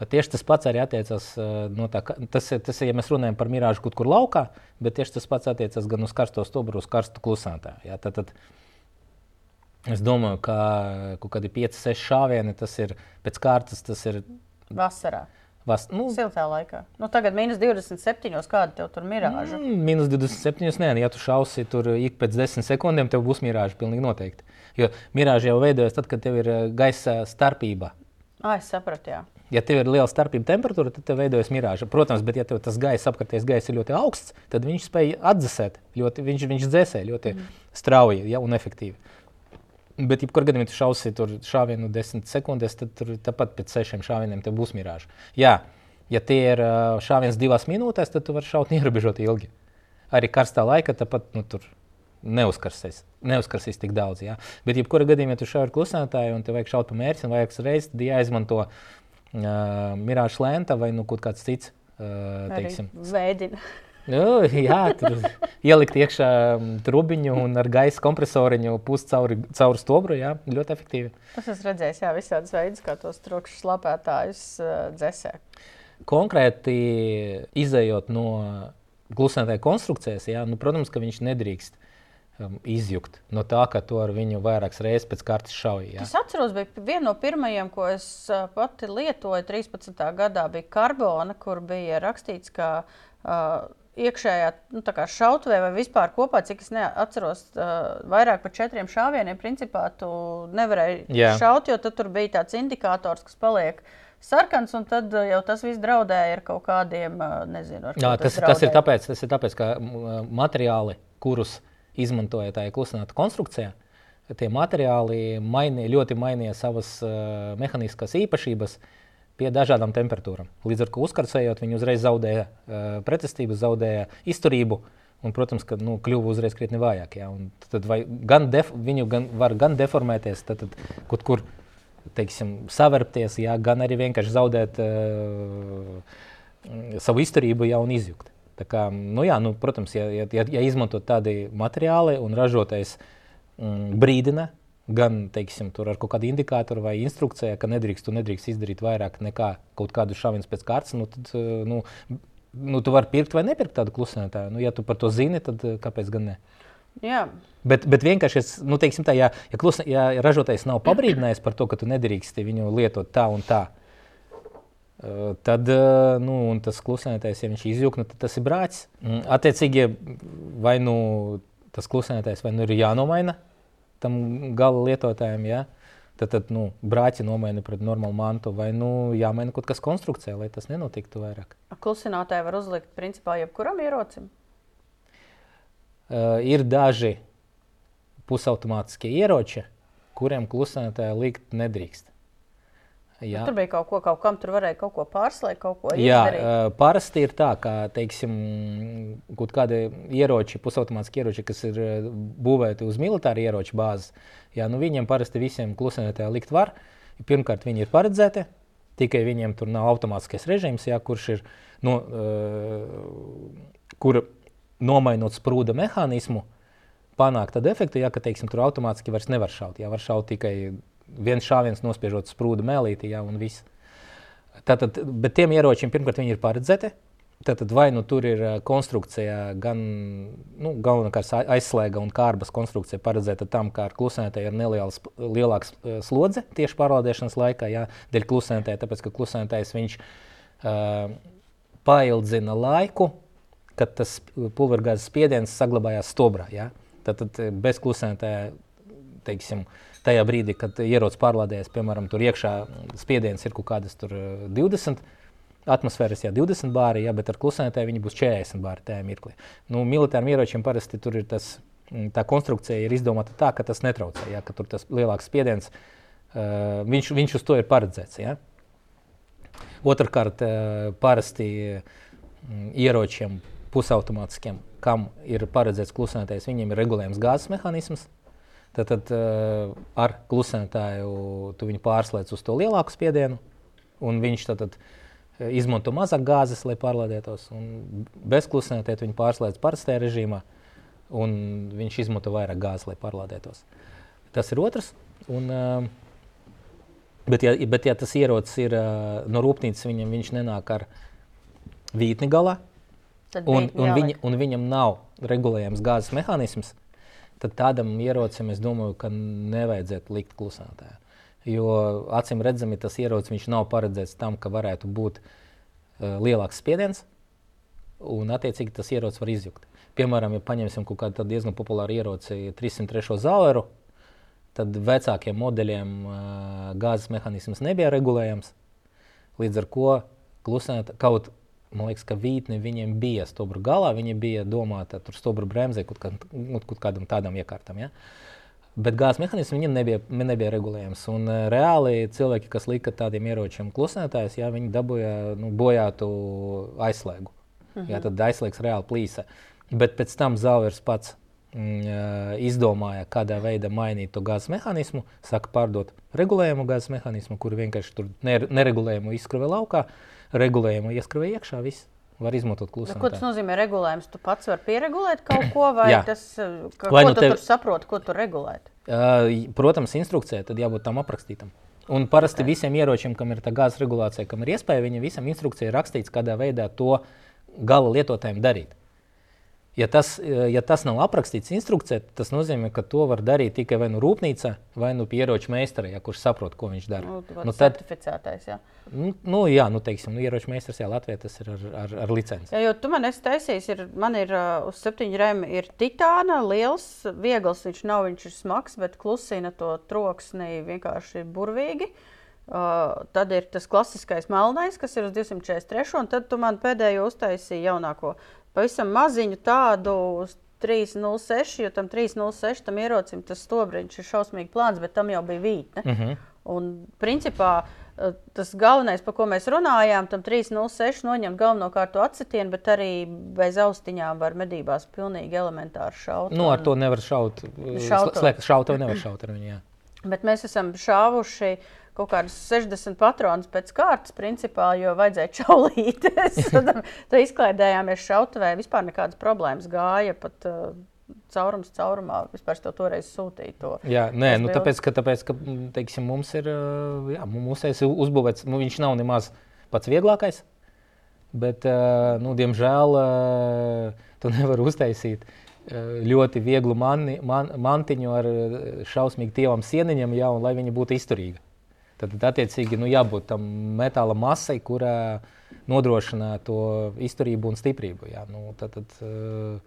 Tieši tas pats arī attiecas no tā, tas, tas ja mēs runājam par mirāžu kaut kur laukā, bet tieši tas pats attiecas gan uz karsto stobru, uz karstu klusētāju. Tad, tad, Es domāju, ka kaut kādi 5, 6 šāvieni tas ir pēc kārtas. Tas ir vasarā. Vas, nu, Siltā laikā. Nu, tagad minus 27. Kāda tev tur mirāža? Mm, minus 27. Nē, ja tu šausi tur ik pēc 10 sekundēm, tev būs mirāža. Pilnīgi noteikti. Jo mirāža jau veidojas tad, kad tev ir eh, gaisa starpība. Ah, es sapratu, jā. Ja tev ir liela starpība temperatūra, tad tev veidojas mirāža. Protams, bet ja tev tas gaisa apkārtējais gaisa ir ļoti augsts, tad viņš spēj atdzesēt. Ļoti, viņš, viņš dzēsē ļoti mm. strauji ja, un efektīvi. Bet, ja kur gadījumā tu šausi tur šāvienu desmit sekundēs, tad tur tāpat pēc sešiem šāvieniem būs mirāža. Jā, ja tie ir šāviens divās minūtēs, tad tu vari šaut ierobežot ilgi. Arī karstā laika tāpat nu, tur neuzkarsīs, neuzkarsīs tik daudz. Jā. Bet, ja kurā gadījumā tu šauji ar klusētāju un tev vajag šaut pa mērķi, un vajag reizes, tad jāizmanto uh, mirāža lenta vai nu, kaut kāds cits. Uh, teiksim, Veidina. Nu, jā, tur ielikt iekšā mm, trubiņu un ar gaisa kompresoriņu pūst cauri, cauri stobru. Jā, ļoti efektīvi. Tas esmu redzējis, jā, visādas veidus, kā tos trokšņus slapētājus uh, dzēsē. Konkrēti izējot no glusentāja konstrukcijas, jā, nu, protams, ka viņš nedrīkst um, izjukt no tā, ka to ar viņu vairākas reizes pēc kārtas šauja. Es atceros, bija viena no pirmajām, ko es uh, pati lietoju 13. gadā, bija karbona, kur bija rakstīts, ka uh, iekšējā nu, šautavē vai vispār kopā, cik es atceros, uh, vairāk par četriem šāvieniem, principā tu nevarēji Jā. šaut, jo tur bija tāds indikators, kas paliek. Sarkans, un tad jau tas viss draudēja ar kaut kādiem, nezinu, Jā, tas, tas, tas, ir tāpēc, tas ir tāpēc, ka materiāli, kurus izmantoja tajā klusināta konstrukcijā, tie materiāli mainīja, ļoti mainīja savas uh, mehāniskas īpašības. Uh, pie dažādām temperatūrām. Līdz ar to uzkarsējot, viņi uzreiz zaudēja uh, pretestību, zaudēja izturību. Un, protams, ka nu, kļuva uzreiz krietni vājāk. Ja? Tad gan def, viņu gan, var gan deformēties, tad, tad kaut kur teiksim, savērpties, ja? gan arī vienkārši zaudēt uh, savu izturību ja, un izjukt. Tā kā, nu, jā, nu, protams, ja, ja, ja izmantot tādi materiāli un ražotais mm, brīdina, gan teiksim, ar kaut kādu indikātoru vai instrukciju, ka nedrīkst, nedrīkst izdarīt vairāk nekā kaut kādu šāvienu pēc kārtas, nu, tad eh, nu, nu, tu vari pirkt vai nepirkt tādu klusinātāju. Nu, ja tu par to zini, tad eh, kāpēc gan ne? Jā. Bet, bet vienkārši, es, nu, teiksim, tā, ja, ja, klusna, ja ražotājs nav pabrīdinājis par to, ka tu nedrīkst viņu lietot tā un tā, eh, tad nu, tas klusinātājs, ja viņš izjūg, nu, tad tas ir brācis. Mm, attiecīgi, vai nu tas klusinātājs vai nu ir jānomaina tam gala lietotājiem. Ja? Tad, tad nu, brāķi nomaina pret normālu mantu, vai nu, jāmaina kaut kas konstrukcijā, lai tas nenotiktu vairāk. Klusinātāji var uzlikt principā jebkuram ierocim? Uh, ir daži pusautomātiskie ieroči, kuriem klusētāji likt nedrīkst. Jā. Tur bija kaut ko, kaut kam tur varēja kaut ko pārslēgt, kaut ko Jā, izdarīt. parasti ir tā, ka teiksim, kaut kādi ieroči, pusautomātiski ieroči, kas ir būvēti uz militāru ieroču bāzes, jā, nu viņiem parasti visiem klusētāji likt var. Pirmkārt, viņi ir paredzēti, tikai viņiem tur nav automātiskais režīms, jā, kurš ir no, uh, kur nomainot sprūda mehānismu, panākt tādu efektu, ja, ka teiksim, tur automātiski vairs nevar šaut. Jā, var šaut tikai viens šāviens nospiežot sprūdu mēlīti, jā, un viss. Tātad, bet tiem ieročiem pirmkārt viņi ir paredzēti. Tātad vai nu tur ir konstrukcija, gan nu, galvenokārt aizslēga un kārbas konstrukcija paredzēta tam, ka ar klusētāju ir neliels, lielāks slodze tieši pārlādēšanas laikā, jā, dēļ klusētāja, tāpēc ka klusētājs viņš uh, paildzina laiku, kad tas pulvergāzes spiediens saglabājās stobrā. Jā. Tātad bez klusētāja, teiksim, uh, tajā brīdī, kad ierocis pārlādējas, piemēram, tur iekšā spiediens ir kaut kādas 20. Atmosfēras jau 20 bāri, ja, bet ar klusētāju viņi būs 40 bāri tajā mirklī. Nu, militāriem ieročiem parasti tur ir tas, tā konstrukcija ir izdomāta tā, ka tas netraucē, ja, ka tur tas lielāks spiediens, uh, viņš, viņš uz to ir paredzēts. Ja. Otrakārt, uh, parasti um, ieročiem pusautomātiskiem, kam ir paredzēts klusētājs, viņiem ir regulējums gāzes mehānisms. Tad, tad uh, ar klusētāju tu viņu pārslēdz uz to lielāku spiedienu, un viņš tad, tad eh, izmanto mazāk gāzes, lai pārlādētos. Bez klusētāja viņu pārslēdz parastajā režīmā, un viņš izmanto vairāk gāzes, lai pārlādētos. Tas ir otrs. Un, uh, bet, ja, bet, ja tas ierocis ir uh, no rūpnīcas, viņam viņš nenāk ar vītni galā, un, un, viņa, un viņam nav regulējams gāzes mehānisms, tad tādam ierocim es domāju, ka nevajadzētu likt klusētājā. Jo acīm redzami tas ierocis nav paredzēts tam, ka varētu būt uh, lielāks spiediens, un attiecīgi tas ierocis var izjukt. Piemēram, ja paņemsim kaut kādu diezgan populāru ieroci, 303 zāleru, tad vecākiem modeļiem uh, gāzes mehānisms nebija regulējams. Līdz ar to klusēt, kaut Man liekas, ka vītne viņiem bija stūra galā. Viņa bija domāta tur stūra bremzē, kaut, kā, kaut kādam tādam iekārtam. Ja? Bet gāzes mehānisms viņam nebija, nebija regulējams. Un, uh, reāli cilvēki, kas lika tādiem ieročiem klusētājus, ja, viņi dabūja nu, bojātu aizslēgu. Mhm. Ja, tad aizslēgs reāli plīsa. Bet pēc tam Zauers pats mm, izdomāja, kādā veidā mainīt to gāzes mehānismu. Saka, pārdot regulējumu gāzes mehānismu, kur vienkārši tur neregulējumu izskrāja laukā. Uh, regulējumu ieskrāja iekšā. Viss. Var izmantot klusumu. Ko tas nozīmē? Regulējums. Tu pats vari pieregulēt kaut ko, vai tas ka, vai nu tu tev... saproti, ko tu regulēt? Uh, protams, instrukcijai tad jābūt tam aprakstītam. Un parasti okay. visiem ieročiem, kam ir tā gāzes regulācija, kam ir iespēja, viņam visam instrukcijai rakstīts, kādā veidā to gala lietotājiem darīt. Ja tas, ja tas nav aprakstīts instrukcijā, tas nozīmē, ka to var darīt tikai vai nu rūpnīca, vai nu ieroču meistara, ja, kurš saprot, ko viņš dara. Nu, nu, tad, jā. Nu, nu, jā, nu, teiksim, nu, ieroču meistars, jā, Latvijā tas ir ar, ar, ar licenci. Jā, jo tu man esi taisījis, ir, man ir uh, uz septiņu rēmu ir titāna, liels, viegls, viņš nav, viņš ir smags, bet klusina to troksni vienkārši burvīgi. Uh, tad ir tas klasiskais melnais, kas ir uz 243, un tad tu man pēdējo uztaisīji jaunāko pavisam maziņu tādu. 306, jo tam 306 tam ierocim tas stobriņš ir šausmīgi plāns, bet tam jau bija vītne. Mhm. -huh. Un principā eh, tas galvenais, par ko mēs runājām, tam 306 noņemt galvenokārt to acetienu, bet arī bez austiņām var medībās pilnīgi elementāri šaut. Nu, ar to nevar šaut. Slēgt šautu nevar šaut ar viņu. Jā. Bet mēs esam šāvuši uh, kaut kādas 60 patronus pēc kārtas, principā, jo vajadzēja čaulīties. tad izklaidējāmies šautavē, vispār nekādas problēmas gāja. Pat, uh, Caurums caurumā vispār to toreiz sūtīja. To, jā, nē, nu, tāpēc, ka, tāpēc, ka teiksim, mums ir uh, jā, mūsējais uzbūvēts, nu, viņš nav nemaz pats vieglākais, bet, uh, nu, diemžēl, to nevar uztaisīt ļoti vieglu mani, man, mantiņu ar šausmīgi tievam sieniņam, jā, un lai viņa būtu izturīga. Tad, attiecīgi, nu, jābūt tam metāla masai, kurā nodrošina to izturību un stiprību. Jā. Nu, tad, tad, uh,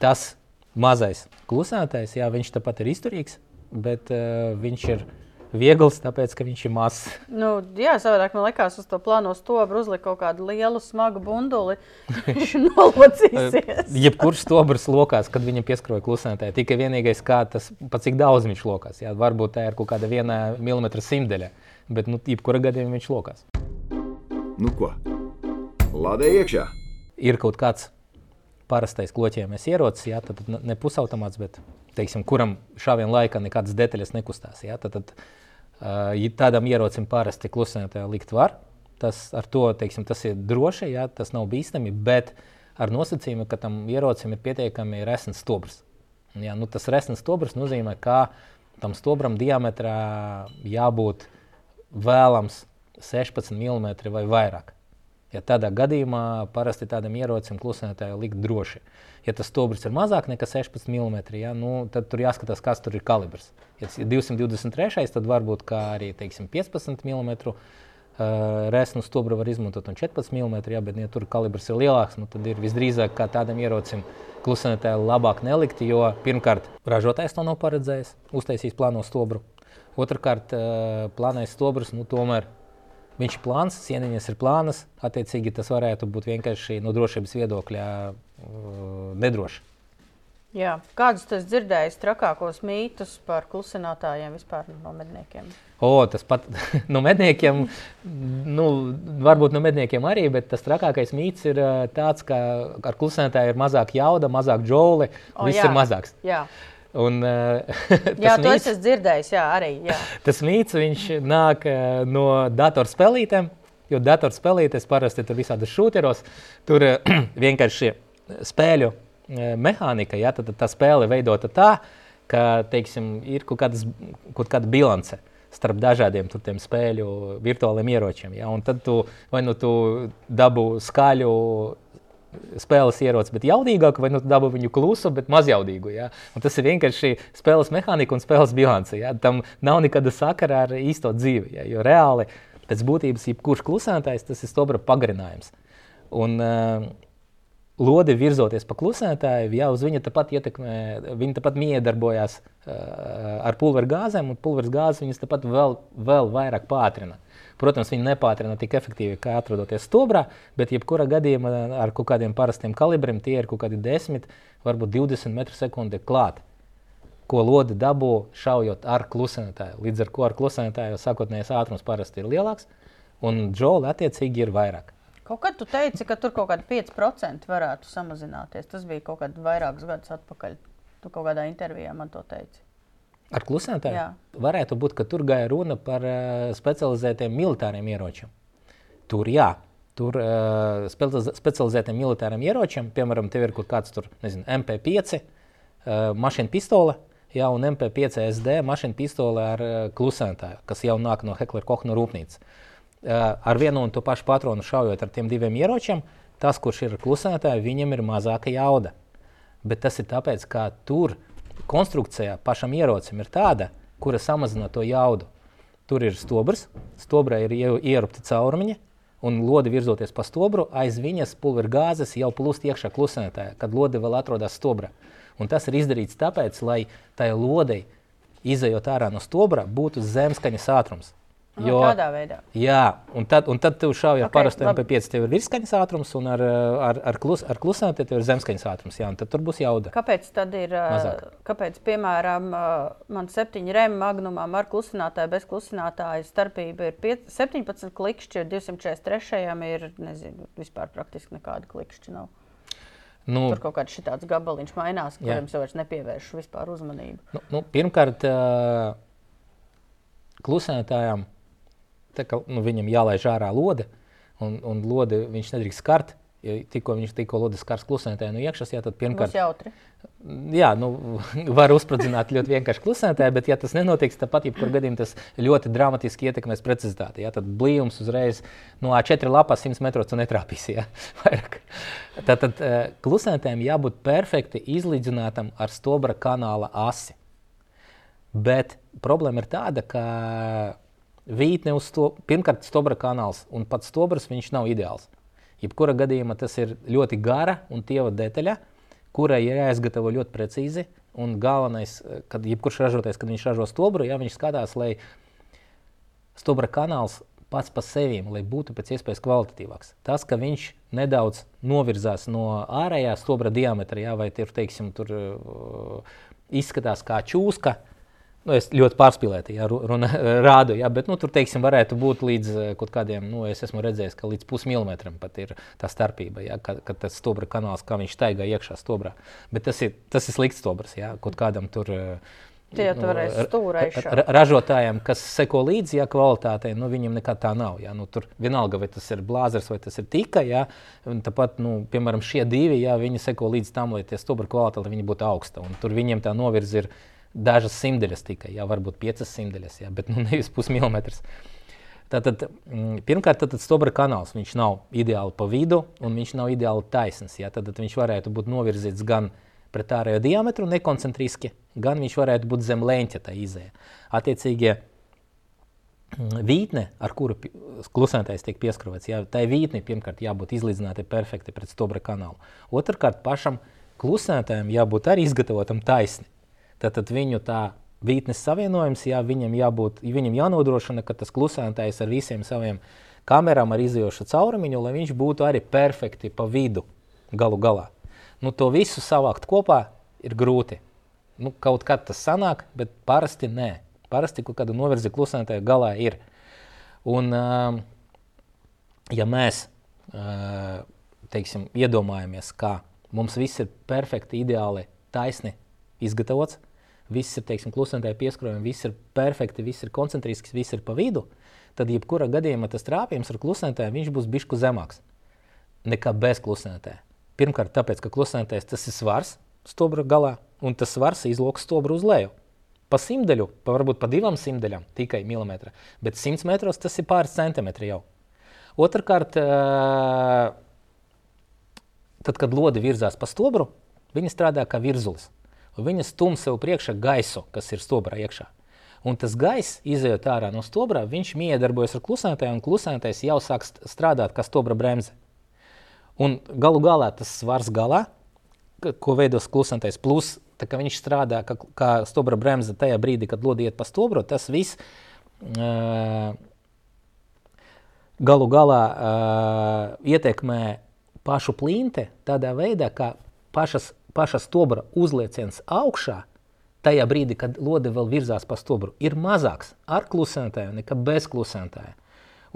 tas mazais klusētājs, jā, viņš tāpat ir izturīgs, bet uh, viņš ir viegls, tāpēc, ka viņš ir mazs. Nu, jā, savādāk man liekas, uz to plāno stobru uzlikt kaut kādu lielu, smagu bunduli. Viņš nolocīsies. Jebkurš stobrs lokās, kad viņam pieskaroja klusētāji, tikai vienīgais, kā tas, pa cik daudz viņš lokās. Jā, varbūt tā ir kaut kāda viena milimetra simtdaļa, bet, nu, jebkura gadījumā viņš lokās. Nu ko? Lādē iekšā! Ir kaut kāds parastais kloķiem ierocis, jā, tad ne pusautomāts, bet teiksim, kuram šāviena laikā nekādas detaļas nekustās. Jā, tad, tad, uh, ja tādam ierocim parasti klusētāji likt var, tas, to, teiksim, tas ir droši, jā, tas nav bīstami, bet ar nosacījumu, ka tam ierocim ir pietiekami resns stobrs. Jā, nu, tas resns stobrs nozīmē, ka tam stobram diametrā jābūt vēlams 16 mm vai vairāk. Ja tādā gadījumā parasti tādam ierocim klusētājai likt droši. Ja tas stobrs ir mazāk nekā 16 mm, ja, nu, tad tur jāskatās, kas tur ir kalibrs. Ja tas ir 223, tad varbūt arī teiksim, 15 mm. Uh, Resnu stobru var izmantot un 14 mm, ja, bet, ja tur kalibrs ir lielāks, nu, tad ir visdrīzāk tādam ierocim klusētājai labāk nelikt, jo pirmkārt, ražotājs to nav paredzējis, uztaisījis plāno stobru. Otrakārt, uh, plānais stobrs nu, tomēr Viņš ir plāns, sieniņas ir plānas. Attiecīgi tas varētu būt vienkārši no drošības viedokļa uh, nedroši. Jā. Kādus tas dzirdējis trakākos mītus par klusinātājiem vispār no medniekiem? O, tas pat no medniekiem, nu, varbūt no medniekiem arī, bet tas trakākais mīts ir uh, tāds, ka ar klusinātāju ir mazāk jauda, mazāk džoli, viss jā. ir mazāks. Jā. Un, jā, to mīts, es dzirdēju, jā, arī. Jā. tas mīts nāk no datorspēlītēm, jo datorspēlītēs parasti tur visādi šūteros, tur vienkārši spēļu mehānika, ja, tad tā spēle veidota tā, ka teiksim, ir kaut, kādas, kaut kāda bilance starp dažādiem spēļu virtuāliem ieročiem. Ja, un tad tu vai nu tu dabū skaļu spēles ieroci, bet jaudīgāku, vai nu dabu viņu klusu, bet mazjaudīgu. Ja? Un tas ir vienkārši spēles mehānika un spēles bilance. Ja? Tam nav nekāda sakara ar īsto dzīvi. Ja? Jo reāli pēc būtības jebkurš klusētājs tas ir stobra pagarinājums. Un, uh, Lode virzoties pa klusētāju, jau uz viņa tāpat ietekmē, viņa tāpat miedarbojās uh, ar pulveru gāzēm, un pulveru gāzes viņas tāpat vēl, vēl vairāk pātrina. Protams, viņi nepātrina tik efektīvi, kā atrodoties stobrā, bet jebkurā gadījumā ar kaut kādiem parastiem kalibriem tie ir kaut kādi 10, varbūt 20 m2 klāt. Ko lode dabū šaujot ar klusinātāju. Līdz ar to ar klusinātāju sākotnējais ātrums parasti ir lielāks, un džoli attiecīgi ir vairāk. Kaut kad tu teici, ka tur kaut kādi 5% varētu samazināties. Tas bija kaut kāds vairākus gadus atpakaļ. Tu kaut kādā intervijā man to teici. Ar klusētāju? Jā. Varētu būt, ka tur gāja runa par uh, specializētiem militāriem ieročiem. Tur jā. Tur uh, specializētiem militāriem ieročiem, piemēram, tev ir kaut kāds tur, nezinu, MP5 uh, mašīna pistole, jā, un MP5 SD mašīna pistole ar uh, klusētāju, kas jau nāk no Heklera Kohna rūpnīcas. Uh, ar vienu un to pašu patronu šaujot ar tiem diviem ieročiem, tas, kurš ir klusētājs, viņam ir mazāka jauda. Bet tas ir tāpēc, ka tur konstrukcijā pašam ierocim ir tāda, kura samazina to jaudu. Tur ir stobrs, stobrā ir ierupti caurumiņi, un lode virzoties pa stobru, aiz viņas pulveru gāzes jau plūst iekšā klusētājā, kad lode vēl atrodas stobrā. Un tas ir izdarīts tāpēc, lai tai lodei, izējot ārā no stobra, būtu zemskaņas ātrums. Jo, no, tādā veidā. Jā, un tad, un tad tu šauji ar okay, parastu MP5, tev ir virsskaņas ātrums, un ar, ar, ar, klus, ar klusām tev ir zemskaņas ātrums. Jā, tad tur būs jauda. Kāpēc tad ir, Mazāk. kāpēc, piemēram, man septiņi remi magnumam ar klusinātāju, bez klusinātāja starpība ir 5, 17 klikšķi, 243 ir, nezinu, vispār praktiski nekāda klikšķi nav. Nu, Tur kaut kāds tāds gabaliņš mainās, kuriem jau nepievērš vispār uzmanību. Nu, nu, pirmkārt, uh, klusētājām ka, nu, viņam jālaiž ārā lode, un, un lode viņš nedrīkst skart. Ja tikko viņš tikko lodes skars klusētāju no iekšas, jā, tad pirmkārt. Jā, nu, var uzspridzināt ļoti vienkārši klusētāju, bet, ja tas nenotiks, tad pat jebkurā gadījumā tas ļoti dramatiski ietekmēs precizitāti. Jā, tad blīvums uzreiz no A4 lapā 100 metros netrāpīs. Jā, Tātad klusētājiem jābūt perfekti izlīdzinātam ar stobra kanāla asi. Bet problēma ir tāda, ka vītne uz to, pirmkārt, stobra kanāls un pats stobrs viņš nav ideāls. Jebkurā gadījumā tas ir ļoti gara un tieva detaļa, kurai ir jāizgatavo ļoti precīzi. Un galvenais, kad jebkurš ražotājs, kad viņš ražo stobru, ja viņš skatās, lai stobra kanāls pats par sevi, lai būtu pēc iespējas kvalitatīvāks. Tas, ka viņš nedaudz novirzās no ārējā stobra diametra, jā, vai tur, teiksim, tur uh, izskatās kā čūska. Nu, es ļoti pārspīlēti ja, runa, rādu, ja, bet nu, tur teiksim, varētu būt līdz uh, kaut kādiem, nu, es esmu redzējis, ka līdz pusmilimetram pat ir tā starpība, ja, kad, kad tas stobra kanāls, kā viņš staigā iekšā stobrā. Bet tas ir, tas ir slikts stobrs, ja, kaut kādam tur. Uh, Tie nu, stūrēšana. Ražotājiem, kas seko līdzi ja, kvalitātei, nu, viņiem nekā tā nav. Ja. Nu, tur vienalga, vai tas ir blāzers vai tas ir tika. Ja. Tāpat, nu, piemēram, šie divi, ja, viņi seko līdzi tam, lai tie stūra kvalitāte būtu augsta. Tur viņiem tā novirze ir dažas simtaļas tikai, ja, varbūt piecas simtaļas, ja, bet nu, nevis pusmilimetrs. Tātad, mm, pirmkārt, tad stūra kanāls nav ideāli pa vidu, un viņš nav ideāli taisns. Ja, tad viņš varētu būt novirzīts gan pret ārējo diametru, nekoncentriski, gan viņš varētu būt zem leņķa tā izēja. Attiecīgie mm, vītne, ar kuru klusētājs tiek pieskrāvēts, jā, tai vītnei pirmkārt jābūt izlīdzinātai perfekti pret stobra kanālu. Otrakārt, pašam klusētājam jābūt arī izgatavotam taisni. Tātad viņu tā vītnes savienojums, jā, viņam, jābūt, viņam jānodrošina, ka tas klusētājs ar visiem saviem kamerām ar izjošu caurumiņu, lai viņš būtu arī perfekti pa vidu galu galā. Nu, to visu savākt kopā ir grūti. Nu, kaut kā tas sanāk, bet parasti nē. Parasti kaut kāda novirzi klusētāja galā ir. Un, ja mēs teiksim, iedomājamies, ka mums viss ir perfekti, ideāli, taisni izgatavots, viss ir teiksim, klusētāja pieskrojumi, viss ir perfekti, viss ir koncentrisks, viss ir pa vidu, tad jebkurā gadījumā tas trāpījums ar klusētāju būs bišķi zemāks nekā bez klusētāja. Pirmkārt, tāpēc, ka klusētājs tas ir svars stobra galā, un tas svars izloks stobru uz leju. Pa simtaļu, pa varbūt pa divām simtaļām tikai milimetra, bet simts metros tas ir pāris centimetri jau. Otrakārt, tad, kad lode virzās pa stobru, viņa strādā kā virzulis. Viņa stum sev priekšā gaisu, kas ir stobrā iekšā. Un tas gaiss, izējot ārā no stobra, viņš miedarbojas ar klusētāju, un klusētājs jau sāk strādāt kā stobra bremze. Un galu galā tas svars galā, ko veidos klusantais, plus viņš strādā kā, kā stobra bremze tajā brīdī, kad lodi iet pa stobru, tas viss uh, galu galā uh, ietekmē pašu plīnti tādā veidā, ka pašas, paša stobra uzlieciens augšā tajā brīdī, kad lode vēl virzās pa stobru, ir mazāks ar klusētāju nekā bez klusētāja.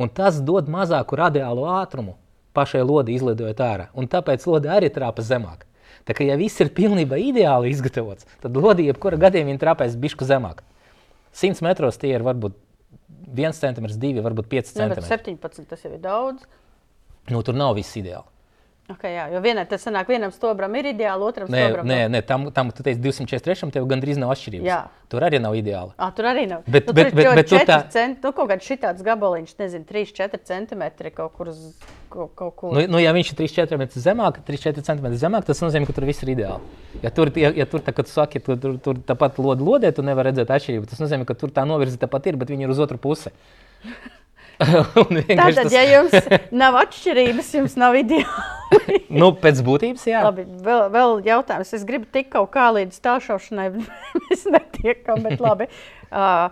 Un tas dod mazāku radiālo ātrumu pašai lodei izlidojot ārā. Un tāpēc lode arī trāpa zemāk. Tā kā ja viss ir pilnībā ideāli izgatavots, tad lode jebkurā gadījumā viņa trāpēs bišku zemāk. 100 metros tie ir varbūt 1 cm, 2, varbūt 5 cm. Nu, 17 tas jau ir daudz. Nu, tur nav viss ideāli. Okay, jā, jo vienai tas sanāk, vienam stobram ir ideāli, otram nē, stobram nē, nē, tam, tam tu teici 243, tev gandrīz nav atšķirības. Jā. Tur arī nav ideāli. À, tur arī nav. Bet, nu, bet, bet, bet tur tā... cent, nu, kaut kāds šitāds gabaliņš, nezinu, 3-4 centimetri kaut kur uz kaut, kaut kur. Nu, nu, ja viņš ir 3-4 metri zemāk, 3-4 centimetri zemāk, tas nozīmē, ka tur viss ir ideāli. Ja tur, ja, ja tur tā, kad tu saki, tur, tur, tur tāpat lodē, tu nevari redzēt atšķirību. Tas nozīmē, ka tur tā novirzi tāpat ir, bet viņi ir uz otru pusi. Tātad, tas... ja jums nav atšķirības, jums nav ideāli. nu, pēc būtības, jā. Labi, vēl, vēl jautājums. Es gribu tikt kaut kā līdz stāvšaušanai, bet mēs netiekam, bet labi. Uh,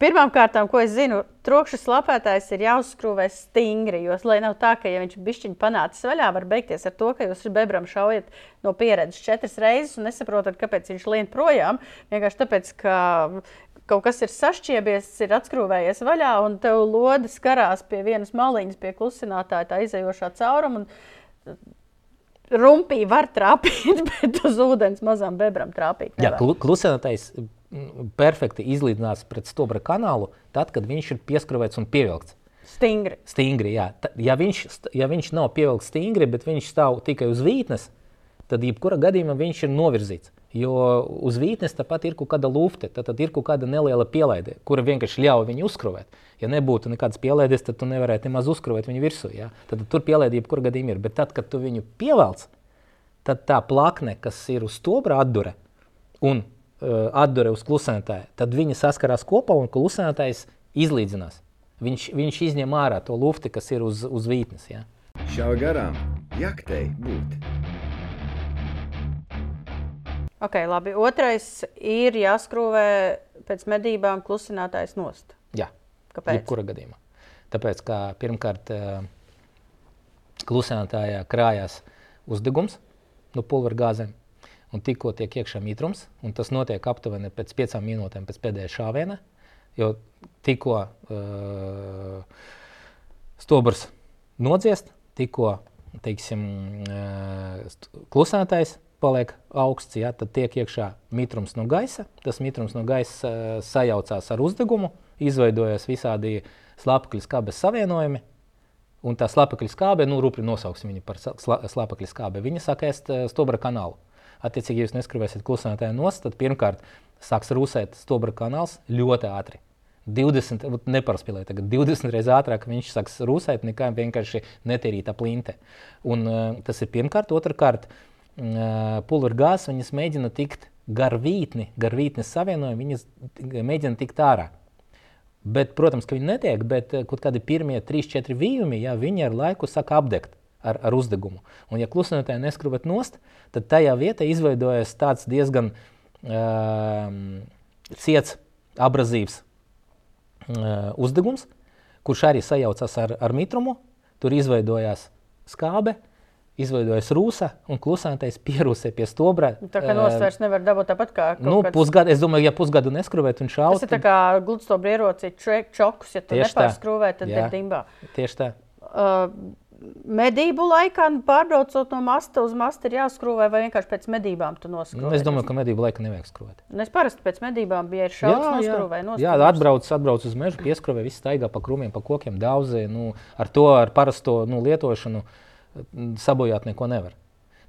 Pirmkārt, ko es zinu, trokšņa slāpētājs ir jāuzskrūvē stingri. Jo, lai nav tā, ka, ja viņš bišķiņi panācis vaļā, var beigties ar to, ka jūs bebram šaujat no pieredzes četras reizes un nesaprotat, kāpēc viņš lien projām. Vienkārši tāpēc, ka kaut kas ir sašķiebies, ir atskrūvējies vaļā, un tev lode skarās pie vienas maliņas, pie klusinātāja, tā izējošā cauruma. Rumpī var trāpīt, bet uz ūdens mazām bebrām trāpīt. Jā, klusinātājs perfekti izlīdzinās pret stobra kanālu, tad, kad viņš ir pieskrāvēts un pievilkts. Stingri. Stingri jā. ja, viņš, ja viņš nav pievilkts stingri, bet viņš stāv tikai uz vītnes, tad jebkurā gadījumā viņš ir novirzīts. Jo uz vītnes tāpat ir kaut kāda lufte, tad, ir kaut kāda neliela pielaide, kura vienkārši ļauj viņu uzkrāvēt. Ja nebūtu nekādas pielaides, tad tu nevarētu nemaz uzkrāvēt viņu virsū. Ja? Tad tur pielaide jebkurā gadījumā ir. Bet tad, kad tu viņu pievelc, tad tā plakne, kas ir uz stobra atdure un uh, atdure uz klusētāju, tad viņi saskarās kopā un klusētājs izlīdzinās. Viņš, viņš izņem ārā to lufti, kas ir uz, uz vītnes. Ja? Šā garām jaktei būt. Okay, labi. Otrais ir jāskrūvē pēc medībām klusinātājs nost. Jā. Kāpēc? Jebkura gadījumā. Tāpēc, ka pirmkārt, uh, klusinātājā krājās uzdegums no pulvera gāzēm. Un tikko tiek iekšā mitrums, un tas notiek aptuveni pēc piecām minūtēm pēc pēdējā šāviena, jo tikko uh, stobrs nodziest, tikko teiksim, uh, klusētājs paliek augsts, ja, tad tiek iekšā mitrums no gaisa. Tas mitrums no gaisa uh, sajaucās ar uzdegumu, izveidojas visādi slāpekļa skābes savienojumi. Un tā slāpekļa skābe, nu, rupji nosauksim viņu par slāpekļa skābi, viņa sāk ēst uh, stobra kanālu. Attiecīgi, ja jūs neskrāvēsiet klusinātāju nost, tad pirmkārt sāks rūsēt stobra kanāls ļoti ātri. 20, nepārspīlēja, tagad 20 reizes ātrāk viņš sāks rūsēt, nekā vienkārši netīrīta plinte. Un, uh, tas ir pirmkārt, otrkārt, uh, pulveru gāzes viņas mēģina tikt gar vītni, gar vītnes savienojumu, viņas mēģina tikt ārā. Bet, protams, ka viņi netiek, bet kaut kādi pirmie 3-4 vījumi, ja viņi ar laiku sāk apdegt ar, ar uzdegumu. Un, ja klusinātāji neskrūvēt nost, tad tajā vietā izveidojas tāds diezgan uh, ciets, abrazīvs uh, uzdegums, kurš arī sajaucas ar, ar mitrumu. Tur izveidojās skābe, izveidojas rūsa un klusētais pierūsē pie stobra. Tā kā nostājas uh, nevar dabūt tāpat kā nu, kāds... pusgadu. Es domāju, ja pusgadu neskrūvēt un šaut. Tas ir tā kā gludstobra ierocīt čokus, ja tu nepārskrūvē, tad jā, ir dimbā. Tieši tā. Uh, medību laikā, nu, pārbraucot no masta uz mastu, ir jāskrūvē vai vienkārši pēc medībām tu noskrūvē? Nu, es domāju, ka medību laikā nevajag skrūvēt. Nu, es parasti pēc medībām biju ar šādu noskrūvē. Jā, atbrauc, atbrauc uz mežu, pieskrūvē, viss staigā pa krūmiem, pa kokiem, daudzē. Nu, ar to, ar parasto nu, lietošanu sabojāt neko nevar.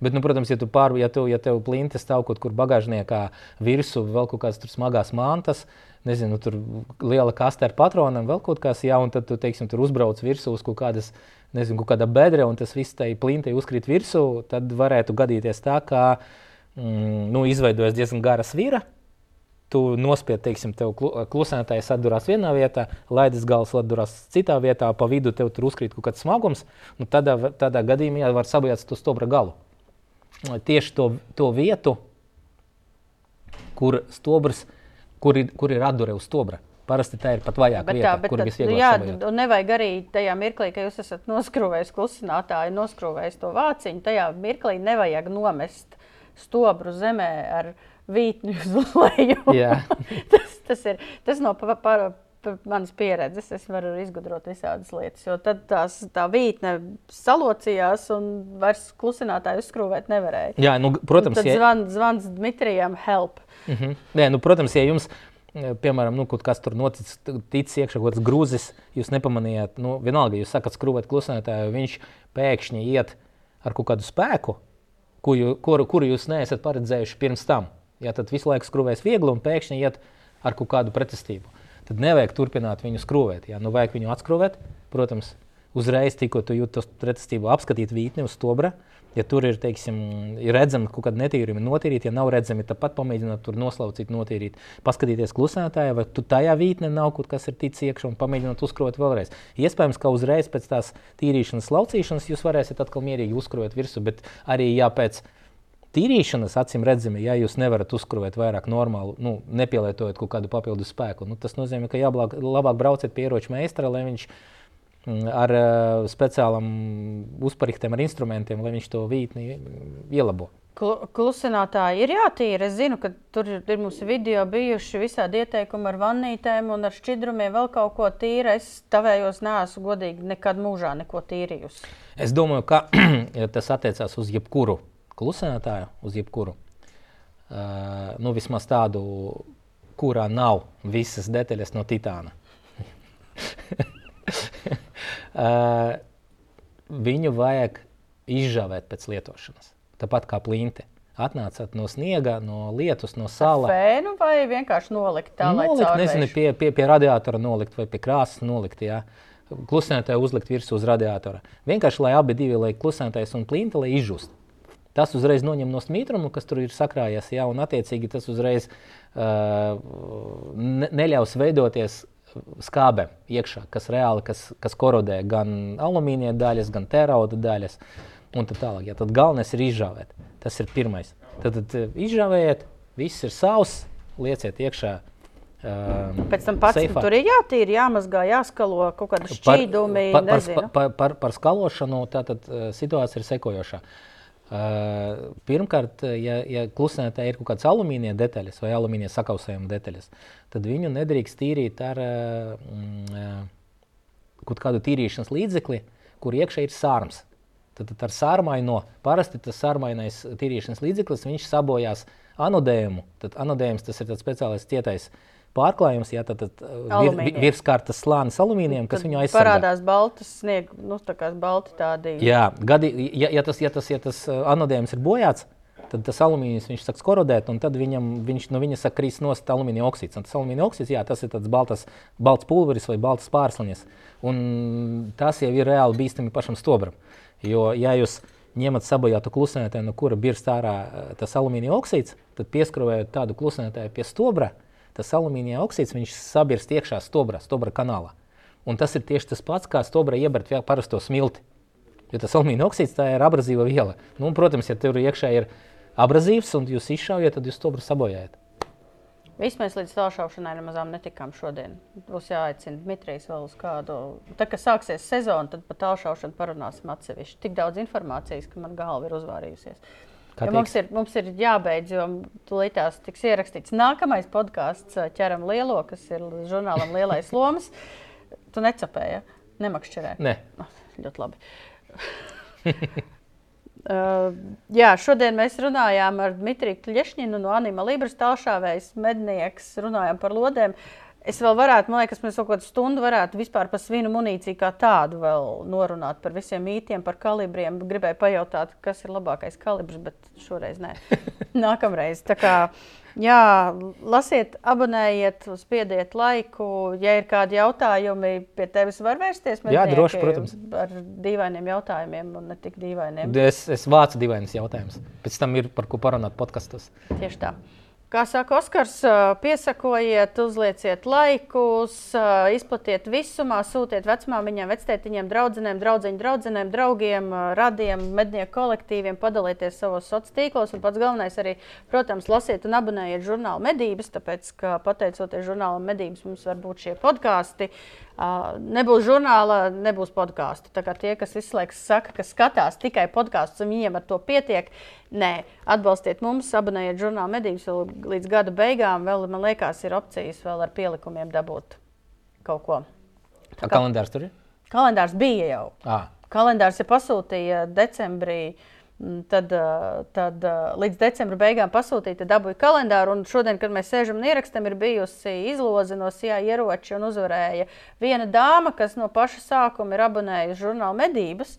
Bet, nu, protams, ja tu pār, ja, tu, ja tev plinti stāv kaut kur bagāžniekā virsū, vēl kaut kādas smagās mantas, nezinu, tur liela kaste ar patroniem, vēl kaut kas, jā, un tad tu, teiksim, tur uzbrauc virsū uz kaut kādas nezinu, kaut kāda bedra un tas viss tai plintai uzkrīt virsū, tad varētu gadīties tā, ka mm, nu, izveidojas diezgan gara svira. Tu nospied, teiksim, tev klusētājs atdurās vienā vietā, laidas gals atdurās citā vietā, pa vidu tev tur uzkrīt kaut kāds smagums. Nu, tādā, tādā gadījumā var sabojāt to stobra galu. Tieši to, to vietu, kur, stobrs, kur, ir, kur ir atdure uz stobra. Parasti tā ir pat vajāka vieta, tā, kur visvieglāk jā, un nevajag arī tajā mirklī, kad jūs esat noskrūvējis klusinātāju, noskrūvējis to vāciņu, tajā mirklī nevajag nomest stobru zemē ar vītni uz leju. tas, tas ir tas no pa, pa, pa manas pieredzes. Es varu izgudrot visādas lietas, jo tad tās, tā vītne salocījās un vairs klusinātāju uzskrūvēt nevarēja. Jā, nu, protams, un tad ja... zvan, zvans Dmitrijam help. Mm -hmm. Nē, nu, protams, ja jums piemēram, nu, kaut kas tur noticis, ticis iekšā kaut kāds grūzis, jūs nepamanījāt, nu, vienalga, jūs sakat, skrūvēt klusinātāju, viņš pēkšņi iet ar kaut kādu spēku, kuru, kuru, kuru jūs neesat paredzējuši pirms tam. Ja tad visu laiku skrūvēs viegli un pēkšņi iet ar kaut kādu pretestību. Tad nevajag turpināt viņu skrūvēt. Ja? Nu, vajag viņu atskrūvēt, protams, uzreiz tikko tu jūti to pretestību, apskatīt vītni uz stobra. Ja tur ir, teiksim, ir redzami kaut kāda netīrība, notīrīt, ja nav redzami, tad pat pamēģināt tur noslaucīt, notīrīt, paskatīties klusētājā, vai tu tajā vītnē nav kaut kas ticis iekšā un pamēģināt uzkrot vēlreiz. Iespējams, ka uzreiz pēc tās tīrīšanas, laucīšanas jūs varēsiet atkal mierīgi uzkrot virsū, bet arī jā, pēc tīrīšanas, acīm redzami, ja jūs nevarat uzkrāt vairāk normālu, nu, nepielietojot kaut kādu papildu spēku, nu, tas nozīmē, ka jāblāk, labāk brauciet pie ieroča meistara, lai viņš Mm, ar uh, speciālām uzpariktiem, ar instrumentiem, lai viņš to vītni ielabo. Klusinātāji ir jātīra. Es zinu, ka tur ir mums video bijuši visādi ieteikumi ar vannītēm un ar šķidrumiem, vēl kaut ko tīra. Es tavējos neesmu godīgi nekad mūžā neko tīrījusi. Es domāju, ka tas attiecās uz jebkuru klusinātāju, uz jebkuru. Uh, nu, vismaz tādu, kurā nav visas detaļas no titāna. uh, viņu vajag izžāvēt pēc lietošanas. Tāpat kā plīnti. Atnācāt no sniega, no lietus, no salas. Fēnu vai vienkārši nolikt tā, nolikt, lai nezinu, pie, pie, pie radiatora nolikt vai pie krāsas nolikt. Jā. Klusinātāju uzlikt virsū uz radiatora. Vienkārši, lai abi divi, lai klusinātājs un plīnta, lai izžust. Tas uzreiz noņem no smītrumu, kas tur ir sakrājies, jā, un attiecīgi tas uzreiz uh, ne, neļaus veidoties skābe iekšā, kas reāli kas, kas korodē gan alumīnija daļas, gan tērauda daļas. Un tā tālāk. Ja, tad galvenais ir izžāvēt. Tas ir pirmais. Tad, tad eh, izžāvējiet, viss ir savs, lieciet iekšā Um, Pēc tam pats seifā. tur ir jātīra, jāmazgā, jāskalo kaut kāda šķīdumi. par, par, nezinu. par, par, par skalošanu tātad, uh, situācija ir sekojoša. Uh, pirmkārt, ja, ja klusētā ir kaut kādas alumīnija detaļas vai alumīnija sakausējuma detaļas, tad viņu nedrīkst tīrīt ar uh, mm, uh, kaut kādu tīrīšanas līdzekli, kur iekšā ir sārms. Tad, tad ar sārmaino, parasti tas sārmainais tīrīšanas līdzeklis, viņš sabojās anodējumu. Tad anodējums tas ir tāds speciālais cietais pārklājums, ja tad, tad uh, vir, virskārtas slānis alumīnijam, kas Tad viņu aizsargā. Parādās baltas sniega, nu, tā kā balti tādi. Jā, gadi, ja, ja tas, ja tas, ja tas uh, anodējums ir bojāts, tad tas alumīnijas viņš sāks korodēt, un tad viņam, viņš, no viņa sāk krist nost alumīnija oksīds. Un tas alumīnija oksīds, jā, tas ir tāds baltas, balts pulveris vai balts pārsliņas. Un tas jau ir reāli bīstami pašam stobram. Jo, ja jūs ņemat sabojātu klusētāju, no kura birst ārā uh, tas alumīnija oksīds, tad pieskrāvējot tādu klusētāju pie stobra, tas alumīnija oksīds sabirst iekšā stobra, stobra kanālā. Un tas ir tieši tas pats, kā stobra iebert vēl parasto smilti. Jo tas alumīnija oksīds tā ir abrazīva viela. Nu, un, protams, ja tur iekšā ir abrazīvs un jūs izšaujat, tad jūs to sabojājat. Mēs līdz tālšaušanai nemaz netikām šodien. Būs jāaicina Dmitrijs vēl uz kādu. Tad, kad sāksies sezona, tad par tālšaušanu parunāsim atsevišķi. Tik daudz informācijas, ka man galva ir uzvārījusies. Kā Ja mums, ir, mums ir jābeidz, jo tūlīt tās tiks ierakstīts nākamais podkāsts ķeram lielo, kas ir žurnālam Lielais Lomas. Tu necepēji, ja? nemakšķerē. Nē, Ah, Ļoti labi. Uh, jā, šodien mēs runājām ar Dmitriju Kļešņinu no Anima Libras tālšāvējas mednieks, runājām par lodēm. Es vēl varētu, man liekas, mēs kaut kādu stundu varētu vispār par svinu munīciju kā tādu vēl norunāt par visiem mītiem, par kalibriem. Gribēju pajautāt, kas ir labākais kalibrs, bet šoreiz nē. Nākamreiz. Tā kā, jā, lasiet, abonējiet, spiediet laiku. Ja ir kādi jautājumi, pie tevis var vērsties. Jā, droši, protams. Ar dīvainiem jautājumiem, un ne tik dīvainiem. es, es vācu dīvainus jautājumus. Pēc tam ir par ko parunāt podkastos. Tieši tā. Kā saka Oskars, piesakojiet, uzlieciet laikus, izplatiet visumā, sūtiet vecmāmiņām, vectētiņiem, draudzeņu draudzenēm, draugiem, ā, radiem, mednieku kolektīviem, padalieties savos sociālos tīklos. Un pats galvenais arī, protams, lasiet un abonējiet žurnālu medības, tāpēc, ka pateicoties žurnālam medības, mums var būt šie podkāsti. Uh, nebūs žurnāla, nebūs podkāstu. Tā kā tie, kas visu laiku saka, ka skatās tikai podkāstus un viņiem ar to pietiek, nē, atbalstiet mums, abonējiet žurnālu medības līdz gada beigām. Vēl, man liekas, ir opcijas vēl ar pielikumiem dabūt kaut ko. Kā kalendārs tur ir? Kalendārs bija jau. À, Kalendārs ir pasūtīja decembrī. mm, Tad, tad līdz decembra beigām pasūtīja, tad dabūja kalendāru. Un šodien, kad mēs sēžam un ierakstām, ir bijusi izloze no SIA ieroči un uzvarēja viena dāma, kas no paša sākuma ir abonējusi žurnālu medības.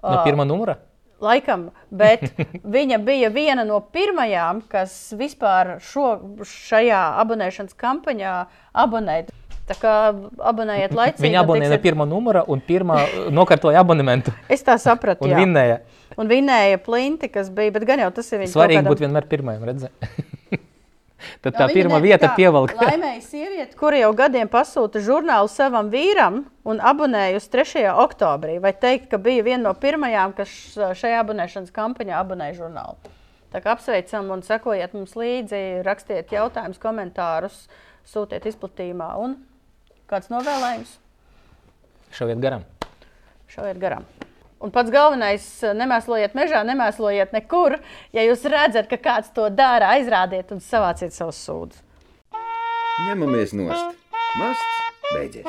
no pirmā numura? Laikam, bet viņa bija viena no pirmajām, kas vispār šo, šajā abonēšanas kampaņā abonēja. Tā kā abonējiet laicīgi. Viņa un abonēja no pirmā numura un pirmā nokārtoja abonementu Es tā sapratu. un jā. vinnēja. Un vinēja plinti, kas bija, bet gan jau tas ir viņa Svarīgi būt vienmēr pirmajam, redzēt. Tad tā viņa pirmā vieta tā, pievelk. Laimēja sieviete, kura jau gadiem pasūta žurnālu savam vīram un abonējusi 3. oktobrī. Vai teikt, ka bija viena no pirmajām, kas šajā abonēšanas kampaņā abonēja žurnālu. Tā kā apsveicam un sekojiet mums līdzi, rakstiet jautājumus, komentārus, sūtiet izplatījumā. Un kāds novēlējums Šoviet garām. šaujiet garām? Un pats galvenais, nemēslojiet mežā, nemēslojiet nekur. Ja jūs redzat, ka kāds to dara, aizrādiet un savāciet savus sūdzības. Ņemamies nost. Masts beidzies.